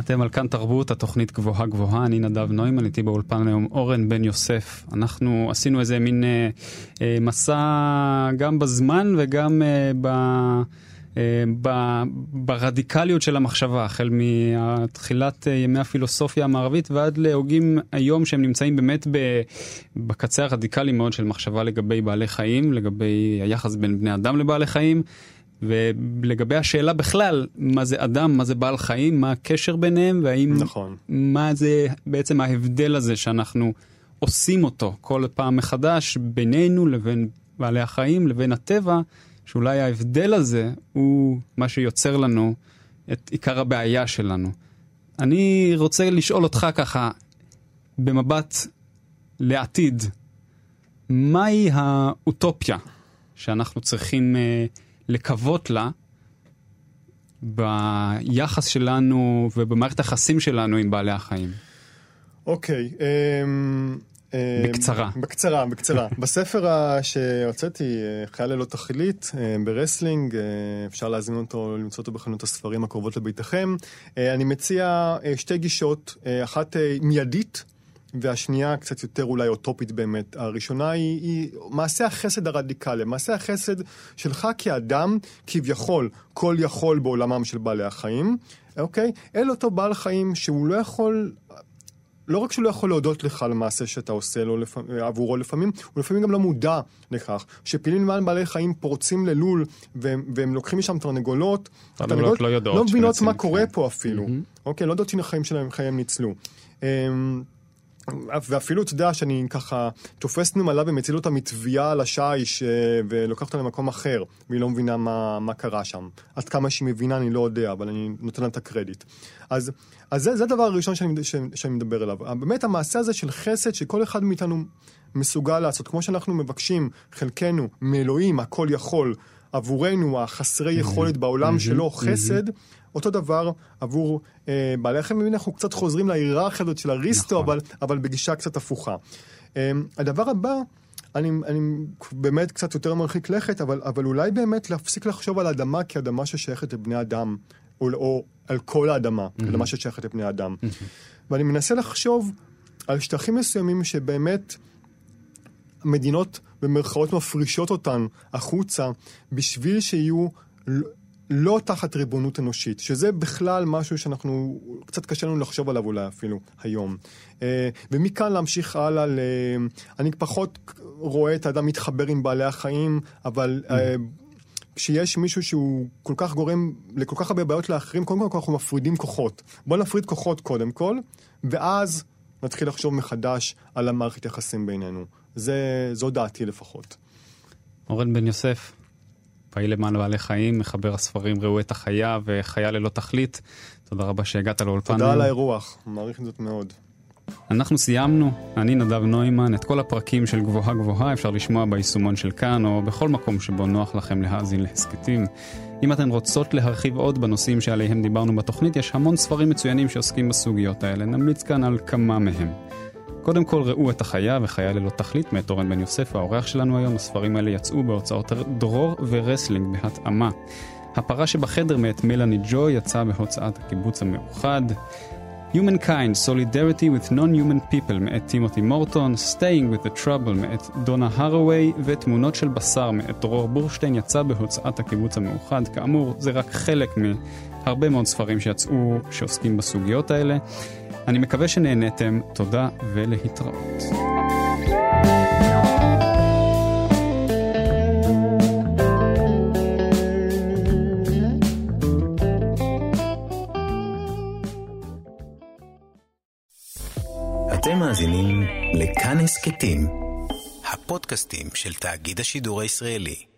אתם על כאן תרבות, התוכנית גבוהה גבוהה, אני נדב נוימן, איתי באולפן היום אורן בן יוסף. אנחנו עשינו איזה מין אה, אה, מסע גם בזמן וגם אה, ב... ברדיקליות של המחשבה, החל מתחילת ימי הפילוסופיה המערבית ועד להוגים היום שהם נמצאים באמת בקצה הרדיקלי מאוד של מחשבה לגבי בעלי חיים, לגבי היחס בין בני אדם לבעלי חיים. ולגבי השאלה בכלל, מה זה אדם, מה זה בעל חיים, מה הקשר ביניהם, והאם... נכון. מה זה בעצם ההבדל הזה שאנחנו עושים אותו כל פעם מחדש בינינו לבין בעלי החיים, לבין הטבע, שאולי ההבדל הזה הוא מה שיוצר לנו את עיקר הבעיה שלנו. אני רוצה לשאול אותך ככה, במבט לעתיד, מהי האוטופיה שאנחנו צריכים... Uh, לקוות לה ביחס שלנו ובמערכת היחסים שלנו עם בעלי החיים. אוקיי. Okay, um... בקצרה. בקצרה, בקצרה. (laughs) בספר שהוצאתי, אה, חיה ללא תכלית, אה, ברסלינג, אפשר להזמין אותו, למצוא אותו בחנות הספרים הקרובות לביתכם. אני מציע שתי גישות, אחת מיידית, והשנייה קצת יותר אולי אוטופית באמת. הראשונה היא, היא מעשה החסד הרדיקלי, מעשה החסד שלך כאדם, כביכול, כל יכול בעולמם של בעלי החיים, אוקיי? אל אותו בעל חיים שהוא לא יכול... לא רק שהוא לא יכול להודות לך על מעשה שאתה עושה לו לפ... עבורו לפעמים, הוא לפעמים גם לא מודע לכך. שפילים למען בעלי חיים פורצים ללול והם, והם לוקחים משם תרנגולות, התרנגולות לא יודעות. לא מבינות מה קורה פה אפילו. אוקיי? לא יודעות שהחיים שלהם חיים ניצלו. ואפילו, אתה יודע, שאני ככה תופס נמלה ומציל אותה מתביעה על השיש אה, ולוקח אותה למקום אחר, והיא לא מבינה מה, מה קרה שם. עד כמה שהיא מבינה אני לא יודע, אבל אני נותן לה את הקרדיט. אז, אז זה, זה הדבר הראשון שאני, שאני מדבר עליו. באמת המעשה הזה של חסד שכל אחד מאיתנו מסוגל לעשות, כמו שאנחנו מבקשים, חלקנו, מאלוהים, הכל יכול, עבורנו, החסרי יכולת בעולם שלו, חסד, אותו דבר עבור אה, בעלי החיים, אנחנו קצת חוזרים להיררכיה הזאת של אריסטו, נכון. אבל, אבל בגישה קצת הפוכה. אה, הדבר הבא, אני, אני באמת קצת יותר מרחיק לכת, אבל, אבל אולי באמת להפסיק לחשוב על האדמה כאדמה ששייכת לבני אדם, או, או על כל האדמה, mm-hmm. אדמה ששייכת לבני אדם. Mm-hmm. ואני מנסה לחשוב על שטחים מסוימים שבאמת מדינות במרכאות מפרישות אותן החוצה, בשביל שיהיו לא תחת ריבונות אנושית, שזה בכלל משהו שאנחנו, קצת קשה לנו לחשוב עליו אולי אפילו היום. אה, ומכאן להמשיך הלאה, ל... אני פחות רואה את האדם מתחבר עם בעלי החיים, אבל... Mm. כשיש מישהו שהוא כל כך גורם לכל כך הרבה בעיות לאחרים, קודם כל אנחנו מפרידים כוחות. בואו נפריד כוחות קודם כל, ואז נתחיל לחשוב מחדש על המערכת יחסים בינינו. זה, זו דעתי לפחות. אורן בן יוסף, פעיל למען בעלי חיים, מחבר הספרים ראו את החיה וחיה ללא תכלית. תודה רבה שהגעת לאולפן. תודה על האירוח, מעריך זאת מאוד. אנחנו סיימנו, אני נדב נוימן, את כל הפרקים של גבוהה גבוהה אפשר לשמוע ביישומון של כאן או בכל מקום שבו נוח לכם להאזין להסכתים. אם אתן רוצות להרחיב עוד בנושאים שעליהם דיברנו בתוכנית, יש המון ספרים מצוינים שעוסקים בסוגיות האלה, נמליץ כאן על כמה מהם. קודם כל ראו את החיה וחיה ללא תכלית מאת אורן בן יוסף, האורח שלנו היום. הספרים האלה יצאו בהוצאות דרור ורסלינג בהתאמה. הפרה שבחדר מאת מלאני ג'וי יצא בהוצאת הקיבוץ המאוחד. Humankind, Solidarity with Non-Human People מאת טימותי מורטון, Staying with the Trouble מאת דונה הראוויי, ותמונות של בשר מאת דרור בורשטיין יצא בהוצאת הקיבוץ המאוחד. כאמור, זה רק חלק מהרבה מאוד ספרים שיצאו שעוסקים בסוגיות האלה. אני מקווה שנהניתם, תודה ולהתראות. אתם מאזינים לכאן הסכתים, הפודקאסטים של תאגיד השידור הישראלי.